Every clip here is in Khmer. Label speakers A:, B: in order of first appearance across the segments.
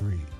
A: 3.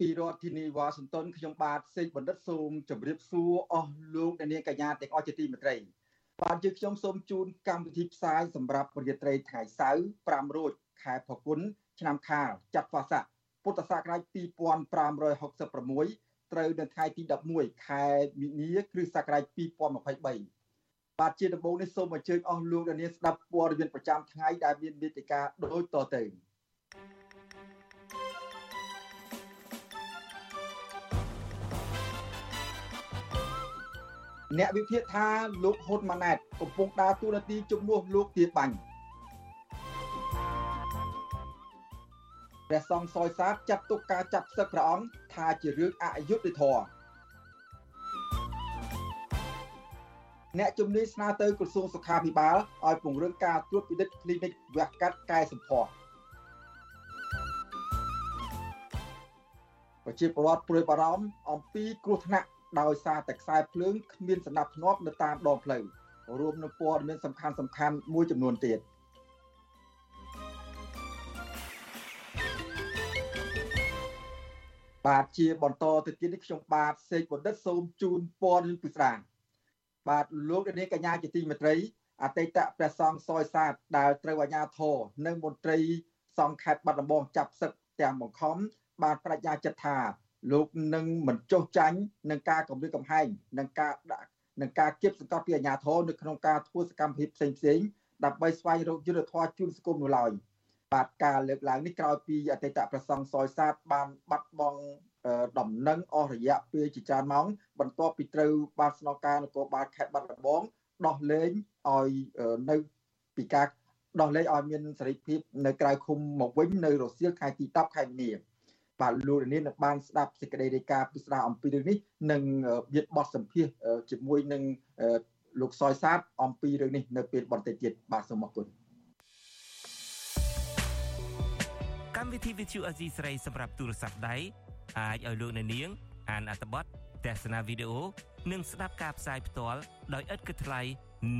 B: ពីរដ្ឋធានីវ៉ាស៊ីនតោនខ្ញុំបាទសេកបណ្ឌិតសូមជម្រាបសួរអស់លោកអ្នកនាងកញ្ញាទាំងអស់ជាទីមេត្រីបាទយើងខ្ញុំសូមជូនកម្មវិធីផ្សាយសម្រាប់ប្រតិត្រីថ្ងៃសៅរ៍5រោចខែផល្គុនឆ្នាំខាលចត្វាស័កពុទ្ធសករាជ2566ត្រូវនៅថ្ងៃទី11ខែមិនិនាគ្រិស្តសករាជ2023បាទជាដំបូងនេះសូមអញ្ជើញអស់លោកអ្នកនាងស្ដាប់ព័ត៌មានប្រចាំថ្ងៃដែលមានមេតិការដូចតទៅ អ្នកវិភាគថាលោកហ៊ុនម៉ាណែតកំពុងដើរតួនាទីជំនួសលោកទាបាញ់ព្រះសង្ឃសយសាទចាត់ទុកការចាប់ផ្សឹកព្រះអង្គថាជារឿងអយុត្តិធម៌អ្នកជំនាញស្នើទៅក្រសួងសុខាភិបាលឲ្យពង្រឹងការត្រួតពិនិត្យគ្លីនិកវះកាត់កែសម្ផស្សប្រជាពលរដ្ឋព្រួយបារម្ភអំពីគ្រោះថ្នាក់ ដោយសារតែខ្សែភ្លើងគ្មានសណ្ដាប់ធ្នាប់នៅតាមដងផ្លូវរួមនឹងព័ត៌មានសំខាន់សំខាន់មួយចំនួនទៀតបាទជាបន្តទៅទៀតនេះខ្ញុំបាទសេកបណ្ឌិតសូមជូនព័ត៌មានពិស្ដាបាទលោកនាងកញ្ញាជាទីមេត្រីអតីតព្រះសង្ឃសយសាទដែលត្រូវអាជ្ញាធរនិងមន្ត្រីសង្ឃខេត្តបាត់ដំបងចាប់សឹកទាំងបង្ខំបានបញ្ញាចិត្តថា លោកនឹងមិនចុះចាញ់នឹងការគម្រាមកំហែងនឹងការដាក់នឹងការគៀបសង្កត់ពីអាជ្ញាធរនៅក្នុងការធ្វើសកម្មភាពផ្សេងផ្សេងដើម្បីស្វែងរកយុទ្ធធម៌ជូនសង្គមនោះឡើយបាទការលើកឡើងនេះក្រោយពីអតីតប្រសង់សយសាទបានបាត់បង់ដំណឹងអស់រយៈពេលជាច្រើនម៉ោងបន្ទាប់ពីត្រូវបានស្នងការនគរបាលខេត្តបាត់ដំបងដោះលែងឲ្យនៅពីការដោះលែងឲ្យមានសេរីភាពនៅក្រៅឃុំមកវិញនៅរសៀលខែទី10ខែមីនា បាទលោកលាននឹងបានស្ដាប់សេចក្តីរាយការណ៍ពិស្ដារអំពីរឿងនេះនិងមានបទសម្ភាសជាមួយនឹងលោកសយសាទអំពីរឿងនេះនៅពេលបន្តិចទៀតបាទសូមអរគុណ
C: កម្មវិធី Vithu Azizi ស្រីសម្រាប់ទូរស័ព្ទដៃអាចឲ្យលោកអ្នកនាង អានអត្ថបទទស្សនាវីដេអូនិងស្ដាប់ការផ្សាយផ្ទាល់ដោយឥតគិតថ្លៃ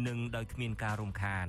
C: និងដោយគ្មានការរំខាន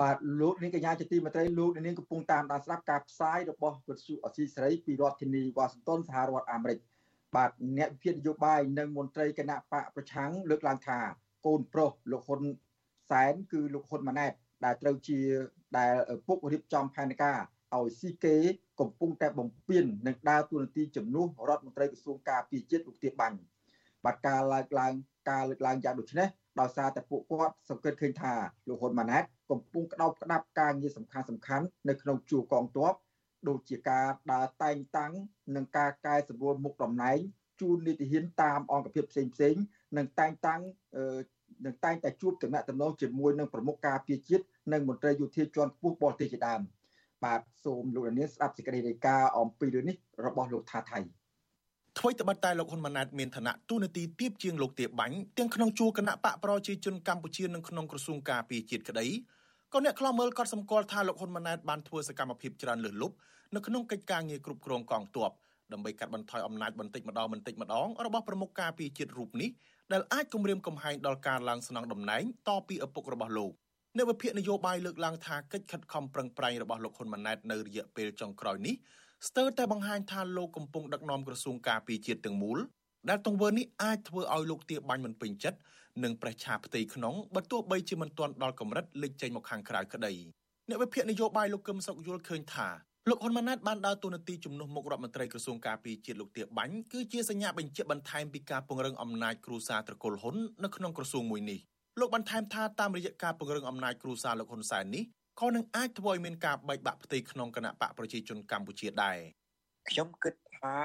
B: បាទលោកនាងកញ្ញាជាទីមេត្រីលោកនាងកំពុងតាមដានស្ដាប់ការផ្សាយរបស់វិទ្យុអស៊ីសេរីពីរដ្ឋធានីវ៉ាស៊ីនតោនសហរដ្ឋអាមេរិកបាទអ្នកវិភាគនយោបាយនិងមន្ត្រីគណៈបកប្រឆាំងលើកឡើងថាកូនប្រុសលោកហ៊ុនសែនគឺលោកហ៊ុនម៉ាណែតដែលត្រូវជាដែលពុករៀបចំផែនការឲ្យស៊ីគេកំពុងតែបំពេញនឹងដើរតួនាទីជំនួសរដ្ឋមន្ត្រីក្រសួងការពារជាតិលោកទៀបបាញ់បាទការលើកឡើងការលើកឡើងយ៉ាងដូចនេះ ដោយសារតែពួកគាត់សង្កេតឃើញថាលោកហ៊ុនម៉ាណែតកំពុងក្តោបក្តាប់ការងារសំខាន់សំខាន់នៅក្នុងជួរកងទ័ពដូចជាការដើរតែងតាំងនិងការកែសម្រួលមុខតំណែងជូននីតិហ៊ានតាមអង្គភាពផ្សេងផ្សេងនិងតែងតាំងនឹងតែងតែជួបតំណែងតំណងជាមួយនឹងប្រមុខការពារជាតិនិងមន្ត្រីយោធាជាន់ខ្ពស់បរទេសជាដើមបាទសូមលោកនាងស្ដាប់សេចក្តីរាយការណ៍អំពីរឿងនេះរបស់លោកថាថៃ
D: ថ្មីត្បិតតែលោកហ៊ុនម៉ាណែតមានឋានៈទូនាទីទៀបជាងលោកទាបាញ់ទាំងក្នុងជួរគណៈបកប្រជាជនកម្ពុជានិងក្នុងក្រសួងការពារជាតិក្តីក៏អ្នកខ្លោមើលក៏សម្គាល់ថាលោកហ៊ុនម៉ាណែតបានធ្វើសកម្មភាពច្រើនលើសលប់នៅក្នុងកិច្ចការងារគ្រប់គ្រងកងទ័ពដើម្បីកាត់បន្ថយអំណាចបន្តិចម្ដងបន្តិចម្ដងរបស់ប្រមុខការពារជាតិរូបនេះដែលអាចគំរាមកំហែងដល់ការឡើងស្នងតំណែងតពីឪពុករបស់លោកអ្នកវិភាគនយោបាយលើកឡើងថាកិច្ចខិតខំប្រឹងប្រែងរបស់លោកហ៊ុនម៉ាណែតនៅរយៈពេលចុងក្រោយនេះ ស្ទើរតែបង្ហាញថាលោកកំពុងដឹកនាំក្រសួងការពារជាតិទាំងមូលដែលទង្វើនេះអាចធ្វើឲ្យលោកទាបាញ់មិនពេញចិត្តនិងប្រេះឆាផ្ទៃក្នុងបើទោះបីជាមិនទាន់ដល់កម្រិតលេចចេញមកខាងក្រៅក្តីអ្នកវិភាគនយោបាយលោកកឹមសុខយល់ឃើញថាលោកហ៊ុនម៉ាណែតបានដើរតួនាទីជំនួសមុខរដ្ឋមន្ត្រីក្រសួងការពារជាតិលោកទាបាញ់គឺជាសញ្ញាបញ្ជាក់បន្ថែមពីការពង្រឹងអំណាចគ្រួសារត្រកូលហ៊ុននៅក្នុងក្រសួងមួយនេះលោកបន្ថែមថាតាមរយៈការពង្រឹងអំណាចគ្រួសារលោកហ៊ុនសែននេះ ក៏នឹងអាចធ្វើឲ្យមានការបែកបាក់ផ្ទៃក្នុងគណៈបកប្រជាជនកម្ពុជាដែរ
E: ខ្ញុំគិតថា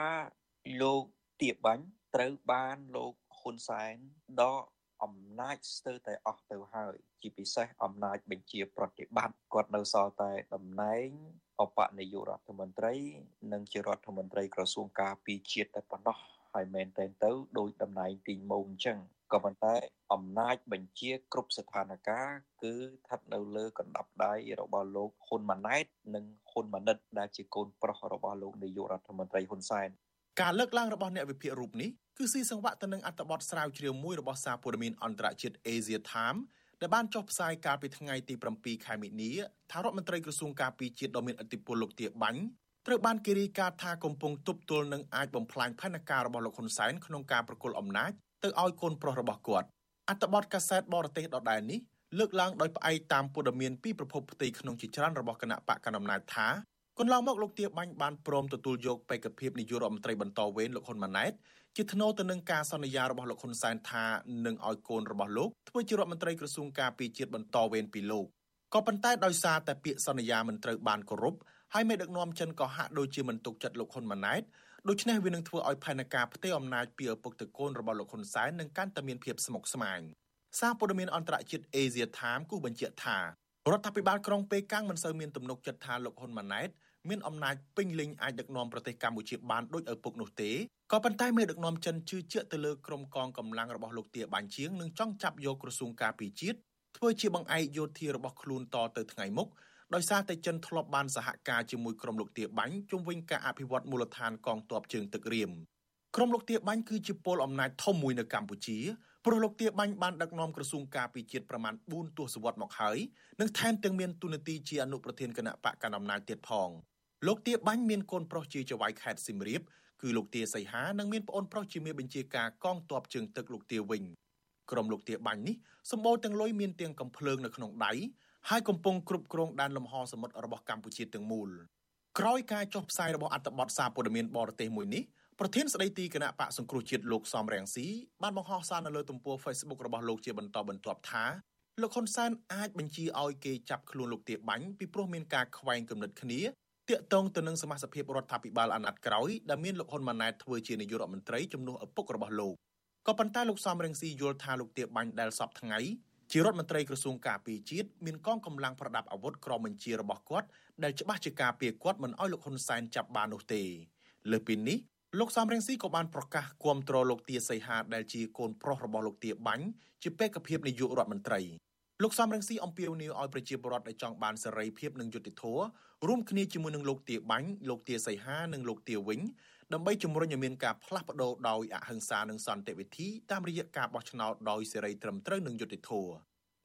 E: លោកទាបាញ់ត្រូវបានលោកហ៊ុនសែនដកអំណាចស្ទើរតែអស់ទៅហើយ ជាពិសេសអំណាចបញ្ជាប្រតិបត្តិគាត់នៅសល់តែតំណែងអបនាយករដ្ឋមន្ត្រី និងជារដ្ឋមន្ត្រីក្រសួងការពារជាតិតែប៉ុណ្ណោះ ហើយមែនតែនទៅដោយតំណែងទីម៉ោងអញ្ចឹងក៏ប៉ុន្តែអំណាចបញ្ជាគ្រប់ស្ថានភាពគឺស្ថិតនៅលើកណ្ដាប់ដៃរបស់លោកហ៊ុនម៉ាណែត និងហ៊ុនម៉ាណិត ដែលជាកូនប្រុសរបស់លោកនាយករដ្ឋមន្ត្រីហ៊ុនសែន
D: ការលើកឡើងរបស់អ្នកវិភាគរូបនេះគឺស៊ីសង្វាក់ទៅនឹងអត្ថបទស្រាវជ្រាវមួយរបស់សារព័ត៌មានអន្តរជាតិ Asia Time ដែលបានចុះផ្សាយកាលពីថ្ងៃទី7ខែមិនិនាថារដ្ឋមន្ត្រីក្រសួងការពារជាតិដ៏មានឥទ្ធិពលលោកទាបាញ់ ត្រូវបានគេរាយការណ៍ថាកំពុងទប់ទល់នឹងអាចបំផ្លាញផែនការរបស់លោកហ៊ុនសែនក្នុងការប្រគល់អំណាចទៅឲ្យកូនប្រុសរបស់គាត់អត្ថបទកាសែតបរទេសដដែលនេះលើកឡើងដោយផ្អែកតាមព័ត៌មានពីប្រភពផ្ទៃក្នុងជាច្រើនរបស់គណៈបកកណ្ដាលអំណាចថាកន្លងមកលោកទាបាញ់បានព្រមទទួលយកបេក្ខភាពនាយករដ្ឋមន្ត្រីបន្តវេនលោកហ៊ុនម៉ាណែតជាថ្នូរទៅនឹងការសន្យារបស់លោកហ៊ុនសែនថានឹងឲ្យកូនរបស់លោកធ្វើជារដ្ឋមន្ត្រីក្រសួងការពារជាតិបន្តវេនពីលោកក៏ប៉ុន្តែដោយសារតែពាក្យសន្យាមិនត្រូវបានគោរព ហើយមេដឹកនាំចិនក៏ហាក់ដូចជាមិនទុកចិត្តលោកហ៊ុនម៉ាណែតដូច្នេះវានឹងធ្វើឲ្យផែនការផ្ទេរអំណាចពីឪពុកទៅកូនរបស់លោកហ៊ុនសែននឹងកាន់តែមានភាពស្មុគស្មាញសារព័ត៌មានអន្តរជាតិ Asia Time គូបញ្ជាក់ថារដ្ឋាភិបាលក្រុងប៉េកាំងមិនសូវមានទំនុកចិត្តថាលោកហ៊ុនម៉ាណែតមានអំណាចពេញលេញអាចដឹកនាំប្រទេសកម្ពុជាបានដូចឪពុកនោះទេក៏ប៉ុន្តែមេដឹកនាំចិនជឿជាក់ទៅលើក្រុមកងកម្លាំងរបស់លោកទាបាញ់ជាងនឹងចង់ចាប់យកក្រសួងការពារជាតិធ្វើជាបង្អែកយោធារបស់ខ្លួនតទៅថ្ងៃមុខ ដោយសារតែចិនធ្លាប់បានសហការជាមួយក្រុមលោកទាបាញ់ជុំវិញការអភិវឌ្ឍមូលដ្ឋានកងទ័ពជើងទឹករៀមក្រុមលោកទាបាញ់គឺជាពលអំណាចធំមួយនៅកម្ពុជាព្រោះលោកទាបាញ់បានដឹកនាំក្រសួងការពារជាតិប្រមាណ4ទសវត្សរ៍មកហើយនិងថែមទាំងមានទូនាទីជាអនុប្រធានគណៈបកកណ្ដាលអំណាចទៀតផងលោកទាបាញ់មានកូនប្រុសជាចៅហ្វាយខេត្តសៀមរាបគឺលោកទាសីហានិងមានប្អូនប្រុសជាមេបញ្ជាការកងទ័ពជើងទឹកលោកទាវិញក្រុមលោកទាបាញ់នេះសម្បូរទាំងលុយមានទាំងកំភ្លើងនៅក្នុងដៃ ហើយកំពុងគ្រប់គ្រងដែនលំហសមុទ្ររបស់កម្ពុជាទាំងមូលក្រោយការចុះផ្សាយរបស់អត្ថបទសារព័ត៌មានបរទេសមួយនេះប្រធានស្ដីទីគណៈបកសង្គ្រោះជាតិលោកសំរងស៊ីបានបង្ហោះសារនៅលើទំព័រ Facebook របស់លោកជាបន្តបន្ទាប់ថាលោកហ៊ុនសែនអាចបញ្ជាឲ្យគេចាប់ខ្លួនលោកទាបាញ់ពីព្រោះមានការខ្វែងគំនិតគ្នាតាកតងទៅនឹងសមាជិករដ្ឋាភិបាលអាណត្តិក្រោយដែលមានលោកហ៊ុនម៉ាណែតធ្វើជានាយករដ្ឋមន្ត្រីជំនួសឪពុករបស់លោកក៏ប៉ុន្តែលោកសំរងស៊ីយល់ថាលោកទាបាញ់ដែលសពថ្ងៃ ជារដ្ឋមន្ត្រីក្រសួងការពារជាតិមានកងកម្លាំងប្រដាប់អាវុធក្រមបញ្ជារបស់គាត់ដែលច្បាស់ជាការពារគាត់មិនឲ្យលោកហ៊ុនសែនចាប់បាននោះទេលើពីនេះលោកសំរងស៊ីក៏បានប្រកាសគាំទ្រលោកទាសីហាដែលជាកូនប្រុសរបស់លោកទាបាញ់ជាបេក្ខភាពនាយករដ្ឋមន្ត្រីលោកសំរងស៊ីអំពាវនាវឲ្យប្រជាពលរដ្ឋដែលចង់បានសេរីភាពនិងយុត្តិធម៌រួមគ្នាជាមួយនឹងលោកទាបាញ់លោកទាសីហានិងលោកទាវិញ ដើម្បីជំរុញឲ្យមានការផ្លាស់ប្ដូរដោយអហិង្សានិងសន្តិវិធីតាមរយៈការបោះឆ្នោតដោយសេរីត្រឹមត្រូវនិងយុត្តិធម៌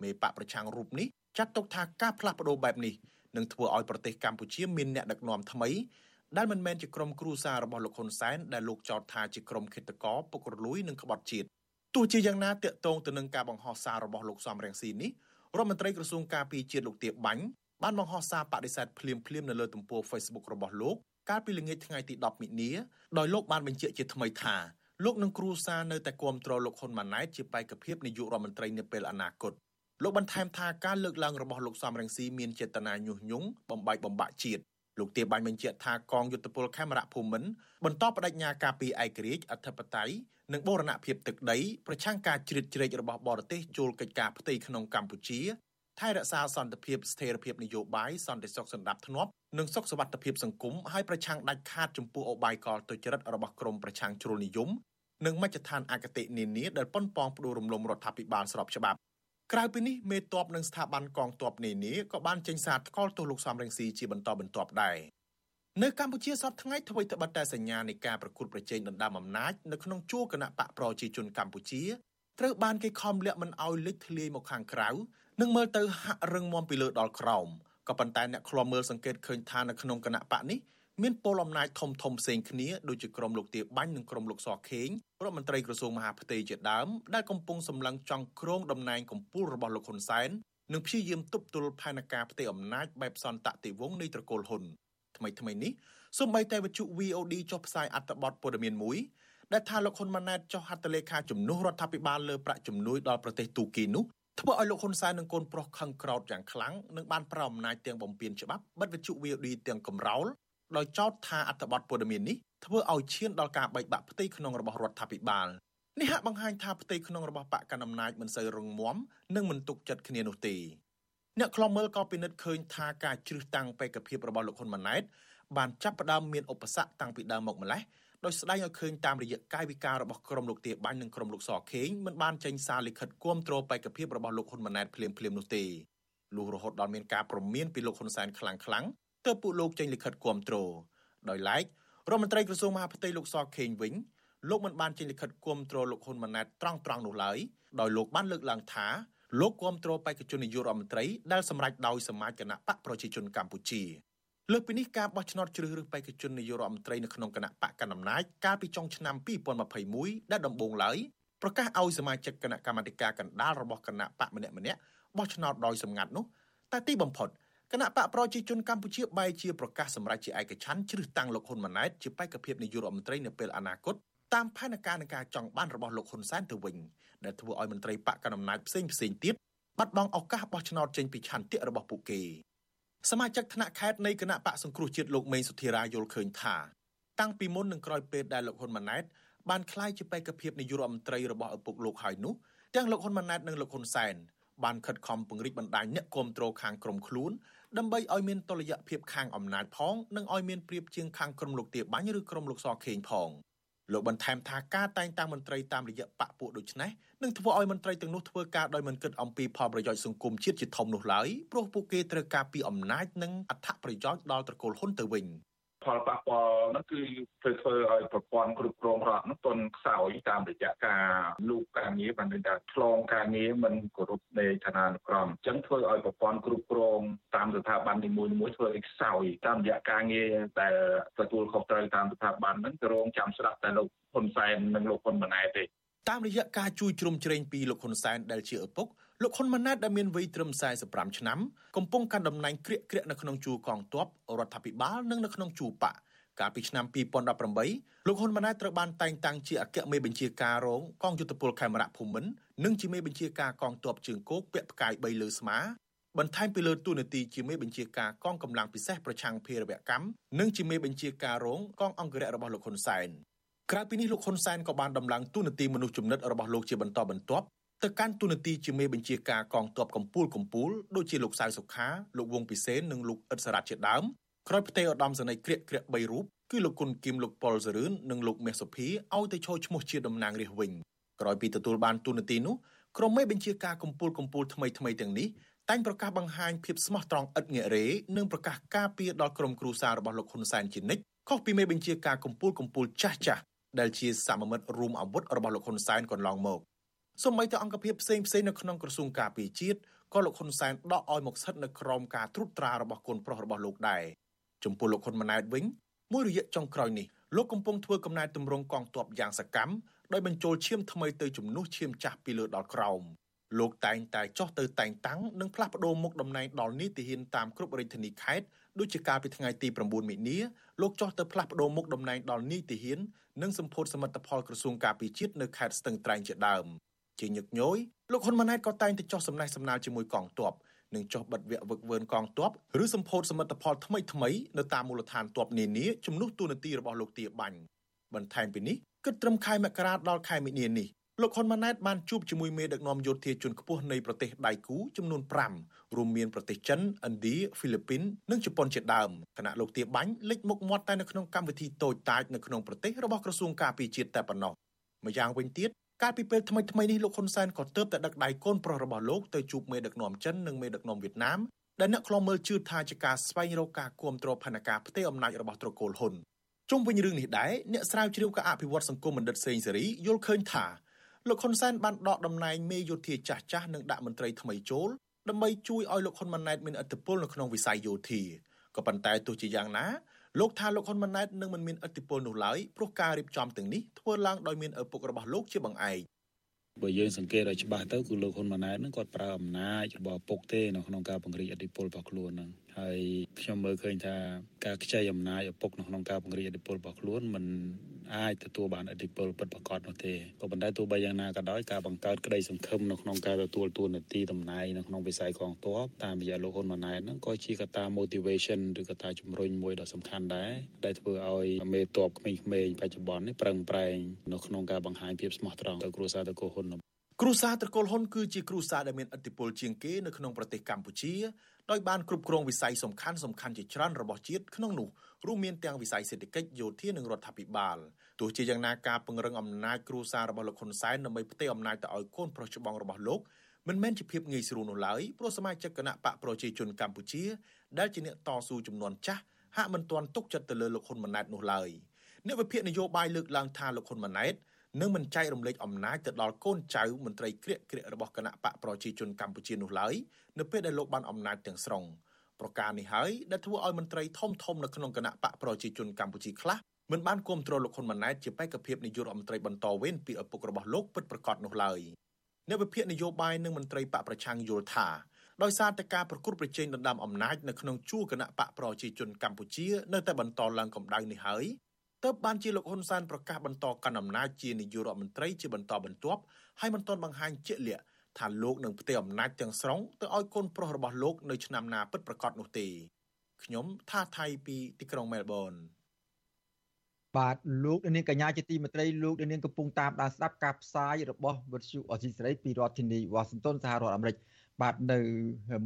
D: មេបកប្រឆាំងរូបនេះចាត់ទុកថាការផ្លាស់ប្ដូរបែបនេះនឹងធ្វើឲ្យប្រទេសកម្ពុជាមានអ្នកដឹកនាំថ្មីដែលមិនមែនជាក្រុមគ្រួសាររបស់លោកហ៊ុនសែនដែលលោកចោទថាជាក្រុមឃាតករពុករលួយនិងក្បត់ជាតិទោះជាយ៉ាងណាតកតងទៅនឹងការបង្ហោះសាររបស់លោកសំរងស៊ីនេះរដ្ឋមន្ត្រីក្រសួងការពារជាតិលោកទៀបបាញ់បានបង្ហោះសារបដិសេធភ្លាមភ្លាមនៅលើទំព័រ Facebook របស់លោក កាលពីល្ងាចថ្ងៃទី10មិនិនាដោយលោកបានបញ្ជាក់ជាថ្មីថាលោកនឹងគ្រួសារនៅតែគាំទ្រលោកហ៊ុនម៉ាណែតជាបេក្ខភាពនាយករដ្ឋមន្ត្រីនាពេលអនាគតលោកបន្ថែមថាការលើកឡើងរបស់លោកសំរងស៊ីមានចេតនាញុះញង់បំបែកបំបាក់ជាតិលោកទាបាញ់បញ្ជាក់ថាកងយុទ្ធពលខេមរៈភូមិន្ទបន្តបដិញ្ញាការពីឯករាជ្យអធិបតេយ្យនិងបូរណភាពទឹកដីប្រឆាំងការជ្រៀតជ្រែករបស់បរទេសចូលកិច្ចការផ្ទៃក្នុងកម្ពុជា ថែរក្សាសន្តិភាពស្ថិរភាពនយោបាយសន្តិសុខសន្តិភាពធ្នាប់និងសុខសวัสดิភាពសង្គមឲ្យប្រឆាំងដាច់ខាតចំពោះអបាយកលទុច្ចរិតរបស់ក្រមប្រឆាំងជ្រុលនិយមនិងមជ្ឈដ្ឋានអគតិនានាដែលប៉ុនប៉ងផ្ដួលរំលំរដ្ឋាភិបាលស្របច្បាប់ក្រៅពីនេះមេតបនិងស្ថាប័នកងទ័ពនានាក៏បានចេញសារថ្កោលទោសលោកសំរងស៊ីជាបន្តបន្ទាប់ដែរនៅកម្ពុជាសពថ្ងៃអ្វីត្បិតតែសញ្ញានៃការប្រកួតប្រជែងដណ្ដើមអំណាចនៅក្នុងជួរគណៈបកប្រជាជនកម្ពុជាត្រូវបានគេខំលាក់មិនឲ្យលេចធ្លាយមកខាងក្រៅ និងមើលទៅហាក់រឹងមាំពីលើដល់ក្រោមក៏ប៉ុន្តែអ្នកឃ្លាំមើលសង្កេតឃើញថានៅក្នុងគណៈបកនេះមានពលអំណាចធំធំផ្សេងគ្នាដូចជាក្រុមលោកទាបាញ់និងក្រុមលោកសខេងរដ្ឋមន្ត្រីក្រសួងមហាផ្ទៃជាដើមដែលកំពុងសម្លឹងចង់គ្រងតំណែងកម្ពុជារបស់លោកហ៊ុនសែននិងព្យាយាមទប់ទល់ផែនការផ្ទៃអំណាចបែបសន្តតិវង្សនៃត្រកូលហ៊ុនថ្មីថ្មីនេះសូម្បីតែវិទ្យុ VOD ចុះផ្សាយអត្ថបទព័ត៌មានមួយដែលថាលោកហ៊ុនម៉ាណែតចុះហត្ថលេខាជំនួសរដ្ឋាភិបាលលើប្រាក់ជំនួយដល់ប្រទេសទូគីនោះ ធ្វើឲ្យលោកហ៊ុនសែននិងកូនប្រុសខឹងក្រោធយ៉ាងខ្លាំងនិងបានប្រោអំណាចទាំងបំពេញច្បាប់បិទវិទ្យុ VOD ទាំងកំរោលដោយចោទថាអត្ថបទព័ត៌មាននេះធ្វើឲ្យឈានដល់ការបែកបាក់ផ្ទៃក្នុងរបស់រដ្ឋាភិបាលនេះហាក់បង្ហាញថាផ្ទៃក្នុងរបស់បកកណ្ដាលអំណាចមិនសូវរឹងមាំនិងមិនទុកចិត្តគ្នានោះទេអ្នកខ្លំមើលក៏ពិនិត្យឃើញថាការជ្រឹះតាំងបេក្ខភាពរបស់លោកហ៊ុនម៉ាណែតបានចាប់ផ្ដើមមានឧបសគ្គតាំងពីដើមមកម្លេះ ដោយស្ដែងឲ្យឃើញតាមរយៈកាយវិការរបស់ក្រុមលោកទាបាញ់និងក្រុមលោកសខេងមិនបានចេញសារលិខិតគាំទ្របេក្ខភាពរបស់លោកហ៊ុនម៉ាណែតភ្លាមភ្លាមនោះទេលុះរហូតដល់មានការប្រមានពីលោកហ៊ុនសែនខ្លាំងខ្លាំងទើបពួកលោកចេញលិខិតគាំទ្រដោយឡែករដ្ឋមន្ត្រីក្រសួងមហាផ្ទៃលោកសខេងវិញលោកមិនបានចេញលិខិតគាំទ្រលោកហ៊ុនម៉ាណែតត្រង់ត្រង់នោះឡើយដោយលោកបានលើកឡើងថាលោកគាំទ្របេក្ខជននាយករដ្ឋមន្ត្រីដែលសម្រេចដោយសមាជគណៈបកប្រជាជនកម្ពុជា លើកពីនេះការបោះឆ្នោតជ្រើសរើសបេក្ខជននាយករដ្ឋមន្ត្រីនៅក្នុងគណៈបកកណ្ដាលអំណាចកាលពីចុងឆ្នាំ2021ដែលដំបូងឡើយប្រកាសឲ្យសមាជិកគណៈកម្មាធិការកណ្ដាលរបស់គណៈបកម្នាក់ម្នាក់បោះឆ្នោតដោយសម្ងាត់នោះតែទីបំផុតគណៈបកប្រជាជនកម្ពុជាបែរជាប្រកាសសម្រេចជាឯកច្ឆ័ន្ទជ្រើសតាំងលោកហ៊ុនម៉ាណែតជាបេក្ខភាពនាយករដ្ឋមន្ត្រីនៅពេលអនាគតតាមផែនការនៃការចង់បានរបស់លោកហ៊ុនសែនទៅវិញដែលធ្វើឲ្យមន្ត្រីបកកណ្ដាលអំណាចផ្សេងផ្សេងទៀតបាត់បង់ឱកាសបោះឆ្នោតចេញពីឆន្ទៈរបស់ពួកគេ សមាជិកថ្នាក់ខេត្តនៃគណៈបកសង្គ្រោះជាតិលោកមេងសុធិរាយល់ឃើញថាតាំងពីមុននឹងក្រោយពេលដែលលោកហ៊ុនម៉ាណែតបានក្លាយជាបេក្ខភាពនាយករដ្ឋមន្ត្រីរបស់ឪពុកលោកហើយនោះទាំងលោកហ៊ុនម៉ាណែតនិងលោកហ៊ុនសែនបានខិតខំពង្រីកបណ្ដាញអ្នកគ្រប់គ្រងខាងក្រមខ្លួនដើម្បីឲ្យមានតុល្យភាពខាងអំណាចផងនិងឲ្យមានប្រៀបជាងខាងក្រមលោកទាបាញ់ឬក្រមលោកសខេងផង លោកបន្ថែមថាការតែងតាំងមន្ត្រីតាមរយៈបកពួកដូចនេះនឹងធ្វើឲ្យមន្ត្រីទាំងនោះធ្វើការដោយមិនគិតអំពីផលប្រយោជន៍សង្គមជាតិជាធំនោះឡើយព្រោះពួកគេត្រូវការពីអំណាចនិងអត្ថប្រយោជន៍ដល់ត្រកូលហ៊ុនទៅវិញ។
F: ផលប៉ះពាល់នោះគឺធ្វើធ្វើឲ្យប្រព័ន្ធគ្រប់គ្រងរដ្ឋនោះទន់ខ្សោយតាមរយៈការលូកការងារបានន័យថាឆ្លងការងារមិនគោរពនៃឋានានុក្រមអញ្ចឹងធ្វើឲ្យប្រព័ន្ធគ្រប់គ្រងតាមស្ថាប័ននីមួយៗធ្វើឲ្យខ្សោយតាមរយៈការងារដែលទទួលខុសត្រូវតាមស្ថាប័នហ្នឹងក៏រងចាំស្ដាប់តែលោកហ៊ុនសែននិងលោកហ៊ុនម៉ាណែតទេ
D: តាមរយៈការជួយជ្រោមជ្រែងពីលោកហ៊ុនសែនដែលជាឪពុក លោកហ៊ុនម៉ាណែតដែលមានវ័យត្រឹម45ឆ្នាំកំពុងកាន់តំណែងក្រាកក្រាកនៅក្នុងជួរកងទ័ពរដ្ឋាភិបាលនិងនៅក្នុងជួរបកកាលពីឆ្នាំ2018លោកហ៊ុនម៉ាណែតត្រូវបានតែងតាំងជាអគ្គមេបញ្ជាការរងកងយុទ្ធពលខេមរៈភូមិន្ទនិងជាមេបញ្ជាការកងទ័ពជើងគោកពាក់ផ្កាយ3លើស្មាបន្ថែមពីលើទូនាទីជាមេបញ្ជាការកងកម្លាំងពិសេសប្រឆាំងភេរវកម្មនិងជាមេបញ្ជាការរងកងអង្គរៈរបស់លោកហ៊ុនសែនក្រៅពីនេះលោកហ៊ុនសែនក៏បានដំឡើងទូនាទីមនុស្សជំនិតរបស់លោកជាបន្តបន្ទាប់ ទៅកាន់ទូនាទីជាមេបញ្ជាការកងទ័ពកម្ពុជាកម្ពុជាដូចជាលោកសៅសុខាលោកវងពិសេននិងលោកអ៊ិតសារ៉ាត់ជាដើមក្រោយផ្ទេរឧត្តមសេនីយ៍ក្រាកក្រាក3រូបគឺលោកគុណគឹមលោកប៉ុលសរឿននិងលោកមាសសុភីឲ្យទៅចូលឈ្មោះជាតំណាងរាស្ត្រវិញក្រោយពីទទួលបានទូនាទីនោះក្រុមមេបញ្ជាការកម្ពុជាកម្ពុជាថ្មីថ្មីទាំងនេះតែងប្រកាសបង្ហាញភាពស្មោះត្រង់ឥតងាករេនិងប្រកាសការពារដល់ក្រុមគ្រួសាររបស់លោកហ៊ុនសែនជានិច្ចខុសពីមេបញ្ជាការកម្ពុជាកម្ពុជាចាស់ចាស់ដែលជាសមមិត្តរួមអាវុធរបស់លោកហ៊ុនសែនកន្លងមក សូម្បីតែអង្គភាពផ្សេងផ្សេងនៅក្នុងក្រសួងការពារជាតិក៏លោកហ៊ុនសែនដកឲ្យមកស្ថិតនៅក្រោមការត្រួតត្រារបស់កូនប្រុសរបស់លោកដែរចំពោះលោកហ៊ុនម៉ាណែតវិញមួយរយៈចុងក្រោយនេះលោកកំពុងធ្វើកំណែទម្រង់កងទ័ពយ៉ាងសកម្មដោយបញ្ចូលឈាមថ្មីទៅជំនួសឈាមចាស់ពីលើដល់ក្រោមលោកតែងតែចោះទៅតែងតាំងនិងផ្លាស់ប្ដូរមុខតំណែងដល់នីតិហ៊ានតាមគ្រប់រាជធានីខេត្តដូចជាកាលពីថ្ងៃទី9មិនិនាលោកចោះទៅផ្លាស់ប្ដូរមុខតំណែងដល់នីតិហ៊ាននិងសម្ពោធសមិទ្ធផលក្រសួងការពារជាតិនៅខេត្តស្ទឹងត្រែងជាដើម ជាញឹកញយលោកហ៊ុនម៉ាណែតក៏តែងតែចោះសំណេះសំណាលជាមួយកងទ័ពនិងចុះបិទវគ្គវឹកវើនកងទ័ពឬសម្ពោធសមិទ្ធផលថ្មីថ្មីនៅតាមមូលដ្ឋានទ័ពនានាជំនួសទូនាទីរបស់លោកទាបាញ់បន្ថែមពីនេះគិតត្រឹមខែមករាដល់ខែមីនានេះលោកហ៊ុនម៉ាណែតបានជួបជាមួយមេដឹកនាំយោធាជាន់ខ្ពស់នៃប្រទេសដៃគូចំនួន5រួមមានប្រទេសចិនឥណ្ឌាហ្វីលីពីននិងជប៉ុនជាដើមគណៈលោកទាបាញ់លេចមុខមាត់តែនៅក្នុងកម្មវិធីតូចតាចនៅក្នុងប្រទេសរបស់ក្រសួងការពារជាតិតែប៉ុណ្ណោះម្យ៉ាងវិញទៀត កាលពីពេលថ្មីថ្មីនេះលោកហ៊ុនសែនក៏ទើបតែដឹកដៃកូនប្រុសរបស់លោកទៅជួបមេដឹកនាំចិននិងមេដឹកនាំវៀតណាមដែលអ្នកខ្លំមើលជឿថាជាការស្វែងរកការគ្រប់គ្រងផែនការផ្ទៃអំណាចរបស់ត្រកូលហ៊ុនជុំវិញរឿងនេះដែរអ្នកស្រាវជ្រាវការអភិវឌ្ឍសង្គមបណ្ឌិតសេងសេរីយល់ឃើញថាលោកហ៊ុនសែនបានដកតំណែងមេយោធាចាស់ចាស់និងដាក់មន្ត្រីថ្មីចូលដើម្បីជួយឲ្យលោកហ៊ុនម៉ាណែតមានឥទ្ធិពលនៅក្នុងវិស័យយោធាក៏ប៉ុន្តែទោះជាយ៉ាងណា លោកថាលោកហ៊ុនម៉ាណែតនឹងមិនមានឥទ្ធិពលនោះឡើយព្រោះការរៀបចំទាំងនេះធ្វើឡើងដោយមានឪពុករបស់លោកជាបង្អែក
G: បើយើងសង្កេតឲ្យច្បាស់ទៅគឺលោកហ៊ុនម៉ាណែតហ្នឹងគាត់ប្រើអំណាចរបស់ពុកទេនៅក្នុងការពង្រីកអធិបុលរបស់ខ្លួនហ្នឹងហើយខ្ញុំមើលឃើញថាការខ្ចីអំណាចឪពុកនៅក្នុងការពង្រីកអធិបុលរបស់ខ្លួនមិន អាចទទួលបានអធិបុលពិតប្រាកដនោះទេក៏ប៉ុន្តែទោះបីយ៉ាងណាក៏ដោយការបង្កើតក្តីសង្ឃឹមនៅក្នុងការទទួលទួនាទីតំណែងនៅក្នុងវិស័យកងទ័ពតាមរយៈលោកហ៊ុនម៉ាណែតហ្នឹងក៏ជាកត្តា motivation ឬកត្តាជំរុញមួយដ៏សំខាន់ដែរដែលធ្វើឲ្យមេទ័ពក្មេងៗបច្ចុប្បន្ននេះប្រឹងប្រែងនៅក្នុងការបង្ហាញភាពស្មោះត្រង់ទៅគ្រួសារទៅកូហ៊ុន
D: គ្រួសារត្រកូលហ៊ុនគឺជាគ្រួសារដែលមានឥទ្ធិពលជាងគេនៅក្នុងប្រទេសកម្ពុជាដោយបានគ្រប់គ្រងវិស័យសំខាន់សំខាន់ជាច្រើនរបស់ជាតិក្នុងនោះ រួមមានទាំងវិស័យសេដ្ឋកិច្ចយោធានិងរដ្ឋាភិបាលទោះជាយ៉ាងណាការពង្រឹងអំណាចគ្រួសាររបស់លោកហ៊ុនសែនដើម្បីផ្ទេរអំណាចទៅឲ្យកូនប្រុសច្បងរបស់លោកមិនមែនជាភាពងាយស្រួលនោះឡើយព្រោះសមាជិកគណៈបកប្រជាជនកម្ពុជាដែលជាអ្នកតស៊ូចំនួនចាស់ហាក់មិនទាន់ទុកចិត្តទៅលើលោកហ៊ុនម៉ាណែតនោះឡើយអ្នកវិភាគនយោបាយលើកឡើងថាលោកហ៊ុនម៉ាណែតនឹងមិនចែករំលែកអំណាចទៅដល់កូនចៅមន្ត្រីក្រាកក្រាករបស់គណៈបកប្រជាជនកម្ពុជានោះឡើយនៅពេលដែលលោកបានអំណាចទាំងស្រុង ប្រការនេះហើយដែលធ្វើឲ្យមន្ត្រីធំធំនៅក្នុងគណៈបកប្រជាជនកម្ពុជាខ្លះមិនបានគ្រប់គ្រងលោកហ៊ុនម៉ាណែតជាបេក្ខភាពនាយករដ្ឋមន្ត្រីបន្តវេនពីឪពុករបស់លោកពិតប្រាកដនោះឡើយអ្នកវិភាគនយោបាយនិងមន្ត្រីបកប្រឆាំងយល់ថាដោយសារតែការប្រកួតប្រជែងដណ្ដើមអំណាចនៅក្នុងជួរគណៈបកប្រជាជនកម្ពុជានៅតែបន្តឡើងកម្ដៅនេះហើយទើបបានជាលោកហ៊ុនសែនប្រកាសបន្តកាន់អំណាចជានាយករដ្ឋមន្ត្រីជាបន្តបន្ទាប់ហើយមិនទាន់បង្ហាញជាក់លាក់ ថាលោកនឹងផ្ទេរអំណាចទាំងស្រុងទៅឲ្យកូនប្រុសរបស់លោកនៅឆ្នាំណាពិតប្រាកដនោះទេខ្ញុំថាថៃពីទីក្រុងមែលប៊ន
B: បាទលោកនាងកញ្ញាជាទីមេត្រីលោកនាងកំពុងតាមដានស្ដាប់ការផ្សាយរបស់វិទ្យុអស៊ីសេរីពីរដ្ឋធានីវ៉ាស៊ីនតោនសហរដ្ឋអាមេរិកបាទនៅ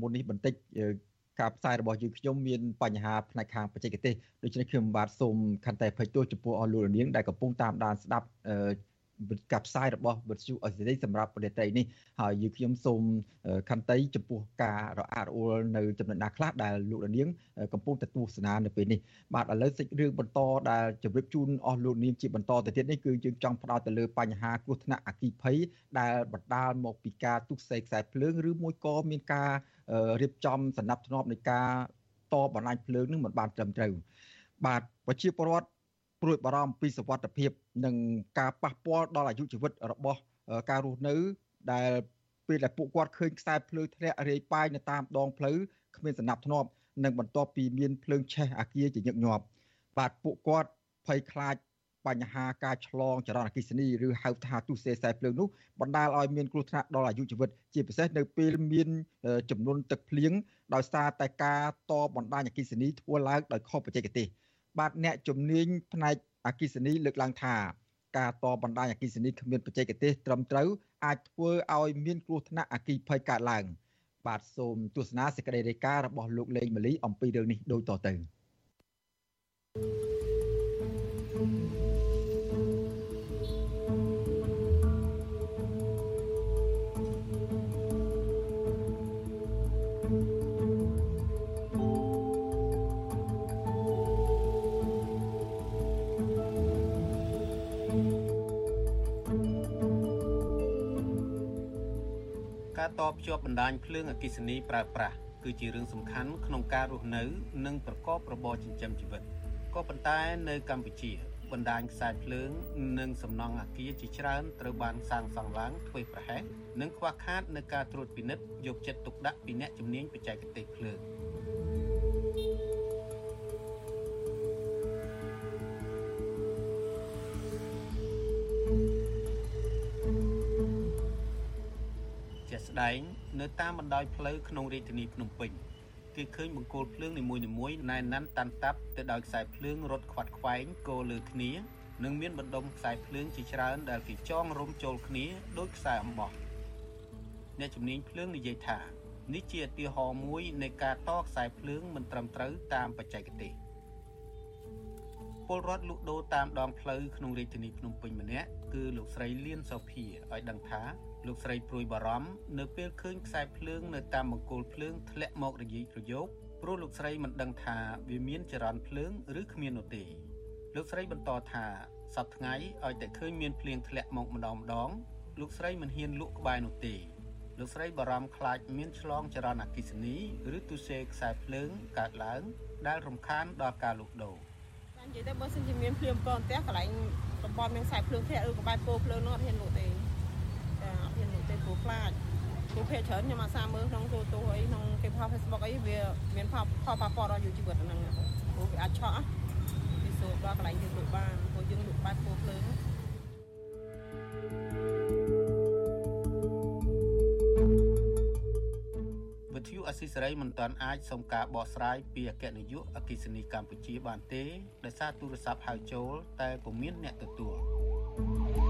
B: មុននេះបន្តិចការផ្សាយរបស់យើងខ្ញុំមានបញ្ហាផ្នែកខាងបច្ចេកទេសដូច្នេះខ្ញុំបាទសូមខន្តីអភ័យទោសចំពោះអស់លោកនាងដែលកំពុងតាមដានស្ដាប់ ការផ្សាយរបស់វិទ្យុអេស៊ីរីសម្រាប់ប្រទេសត្រីនេះហើយយើងខ្ញុំសូមខន្តីចំពោះការរអាក់រអួលនៅចំណុចណាខ្លះដែលលោកនាងកំពុងតែទស្សនានៅពេលនេះបាទឥឡូវសេចរឿងបន្តដែលជម្រាបជូនអស់លោកនាងជាបន្តទៅទៀតនេះគឺយើងចង់ផ្ដោតទៅលើបញ្ហាគ្រោះថ្នាក់អគិភ័យដែលបណ្ដាលមកពីការទុកសេខ្សែភ្លើងឬមួយក៏មានការរៀបចំសំណាប់ធ្នាប់នៃការតបណ្ដាញភ្លើងនឹងមិនបានត្រឹមត្រូវបាទប្រជាពលរដ្ឋ ព្រួយបារម្ភពីសវត្ថភាព និងការប៉ះពាល់ដល់អាយុជីវិតរបស់ការរស់នៅ ដែលពេលដែលពួកគាត់ឃើញខ្សែភ្លើងធ្លាក់រាយប៉ាយនៅតាមដងផ្លូវគ្មានសំណាប់ធ្នាប់និងបន្ទាប់ពីមានភ្លើងឆេះអាគារជាញឹកញាប់បាទពួកគាត់ភ័យខ្លាចបញ្ហាការឆ្លងចរន្តអគ្គិសនីឬហៅថាទុសេខ្សែភ្លើងនោះបណ្ដាលឲ្យមានគ្រោះថ្នាក់ដល់អាយុជីវិតជាពិសេសនៅពេលមានចំនួនទឹកភ្លៀងដោយសារតែការតបណ្ដាញអគ្គិសនីធ្វើឡើងដោយខុសបច្ចេកទេស បាទអ្នកជំនាញផ្នែកអគិសនីលើកឡើងថាការតបណ្ដាញអគិសនីគ្មានបច្ចេកទេសត្រឹមត្រូវអាចធ្វើឲ្យមានគ្រោះថ្នាក់អគិភ័យកើតឡើង បាទសូមទស្សនាសេចក្តីរាយការណ៍របស់លោកលេងម៉ាលីអំពីរឿងនេះដូចតទៅ thank you
H: ការតភ្ជាប់បណ្ដាញភ្លើងអគ្គិសនីប្រើប្រាស់គឺជារឿងសំខាន់ក្នុងការរស់នៅ និងប្រកបរបរចិញ្ចឹមជីវិតក៏ប៉ុន្តែនៅកម្ពុជា បណ្ដាញខ្សែភ្លើង និងសំណង់អគារជាច្រើនត្រូវបានសាងសង់ឡើងធ្វេសប្រហែសនិងខ្វះខាតនៅការត្រួតពិនិត្យយកចិត្តទុកដាក់ពីអ្នកជំនាញបច្ចេកទេសភ្លើង ស្ដែងនៅតាមបណ្ដោយផ្លូវក្នុងរាជធានីភ្នំពេញគេឃើញបង្គោលភ្លើងនីមួយៗណែនណាន់តាន់តាប់ទៅដោយខ្សែភ្លើងរត់ខ្វាត់ខ្វែងគោលើគ្នានិងមានបណ្ដុំខ្សែភ្លើងជាច្រើនដែលគេចងរុំចូលគ្នាដោយខ្សែអំបោះអ្នកជំនាញភ្លើងនិយាយថានេះជាឧទាហរណ៍មួយនៃការតខ្សែភ្លើងមិនត្រឹមត្រូវតាមបច្ចេកទេសពលរដ្ឋលក់ដូរតាមដងផ្លូវក្នុងរាជធានីភ្នំពេញម្នាក់គឺលោកស្រីលៀនសូភាឲ្យដឹងថា លោកស្រីព្រួយបារម្ភនៅពេលឃើញខ្សែភ្លើងនៅតាមបង្គោលភ្លើងធ្លាក់មករយិរយោគព្រោះលោកស្រីមិនដឹងថាវាមានចរន្តភ្លើងឬគ្មាននោះទេលោកស្រីបន្តថាសប្តាហ៍ថ្ងៃឲ្យតែឃើញមានភ្លៀងធ្លាក់មកម្ដងម្ដងលោកស្រីមិនហ៊ានលក់ក្បែរនោះទេលោកស្រីបារម្ភខ្លាចមានឆ្លងចរន្តអគ្គិសនីឬទុសេខ្សែភ្លើងកើតឡើង ដែលរំខានដល់ការលក់ដូរ
I: និយាយទៅបើសិនជាមានភ្លៀងប្រងផ្ទះកន្លែងតំបន់មានខ្សែភ្លើងធ្លាក់ឬក្បែរពោភ្លើងនោះអត់ហ៊ានលក់ទេ ព្រោះខ្លាចព្រោះភេទច្រើនខ្ញុំអាសាមើលក្នុងទូទូអីក្នុងគេផុស Facebook អីវាមានផលផលប៉ះពាល់ដល់យុវជីវិតហ្នឹងព្រោះវាអាចឆក់ពីសូត្រដល់កន្លែងគេលក់បានព្រោះយើងលក់បែបពោភ្លើង
H: វិទ្យុអស៊ីសេរីមិនទាន់អាចសុំការបកស្រាយពីអគ្គនាយកអគ្គិសនីកម្ពុជាបានទេដោយសារទូរស័ព្ទហៅចូល តែពុំមានអ្នកទទួល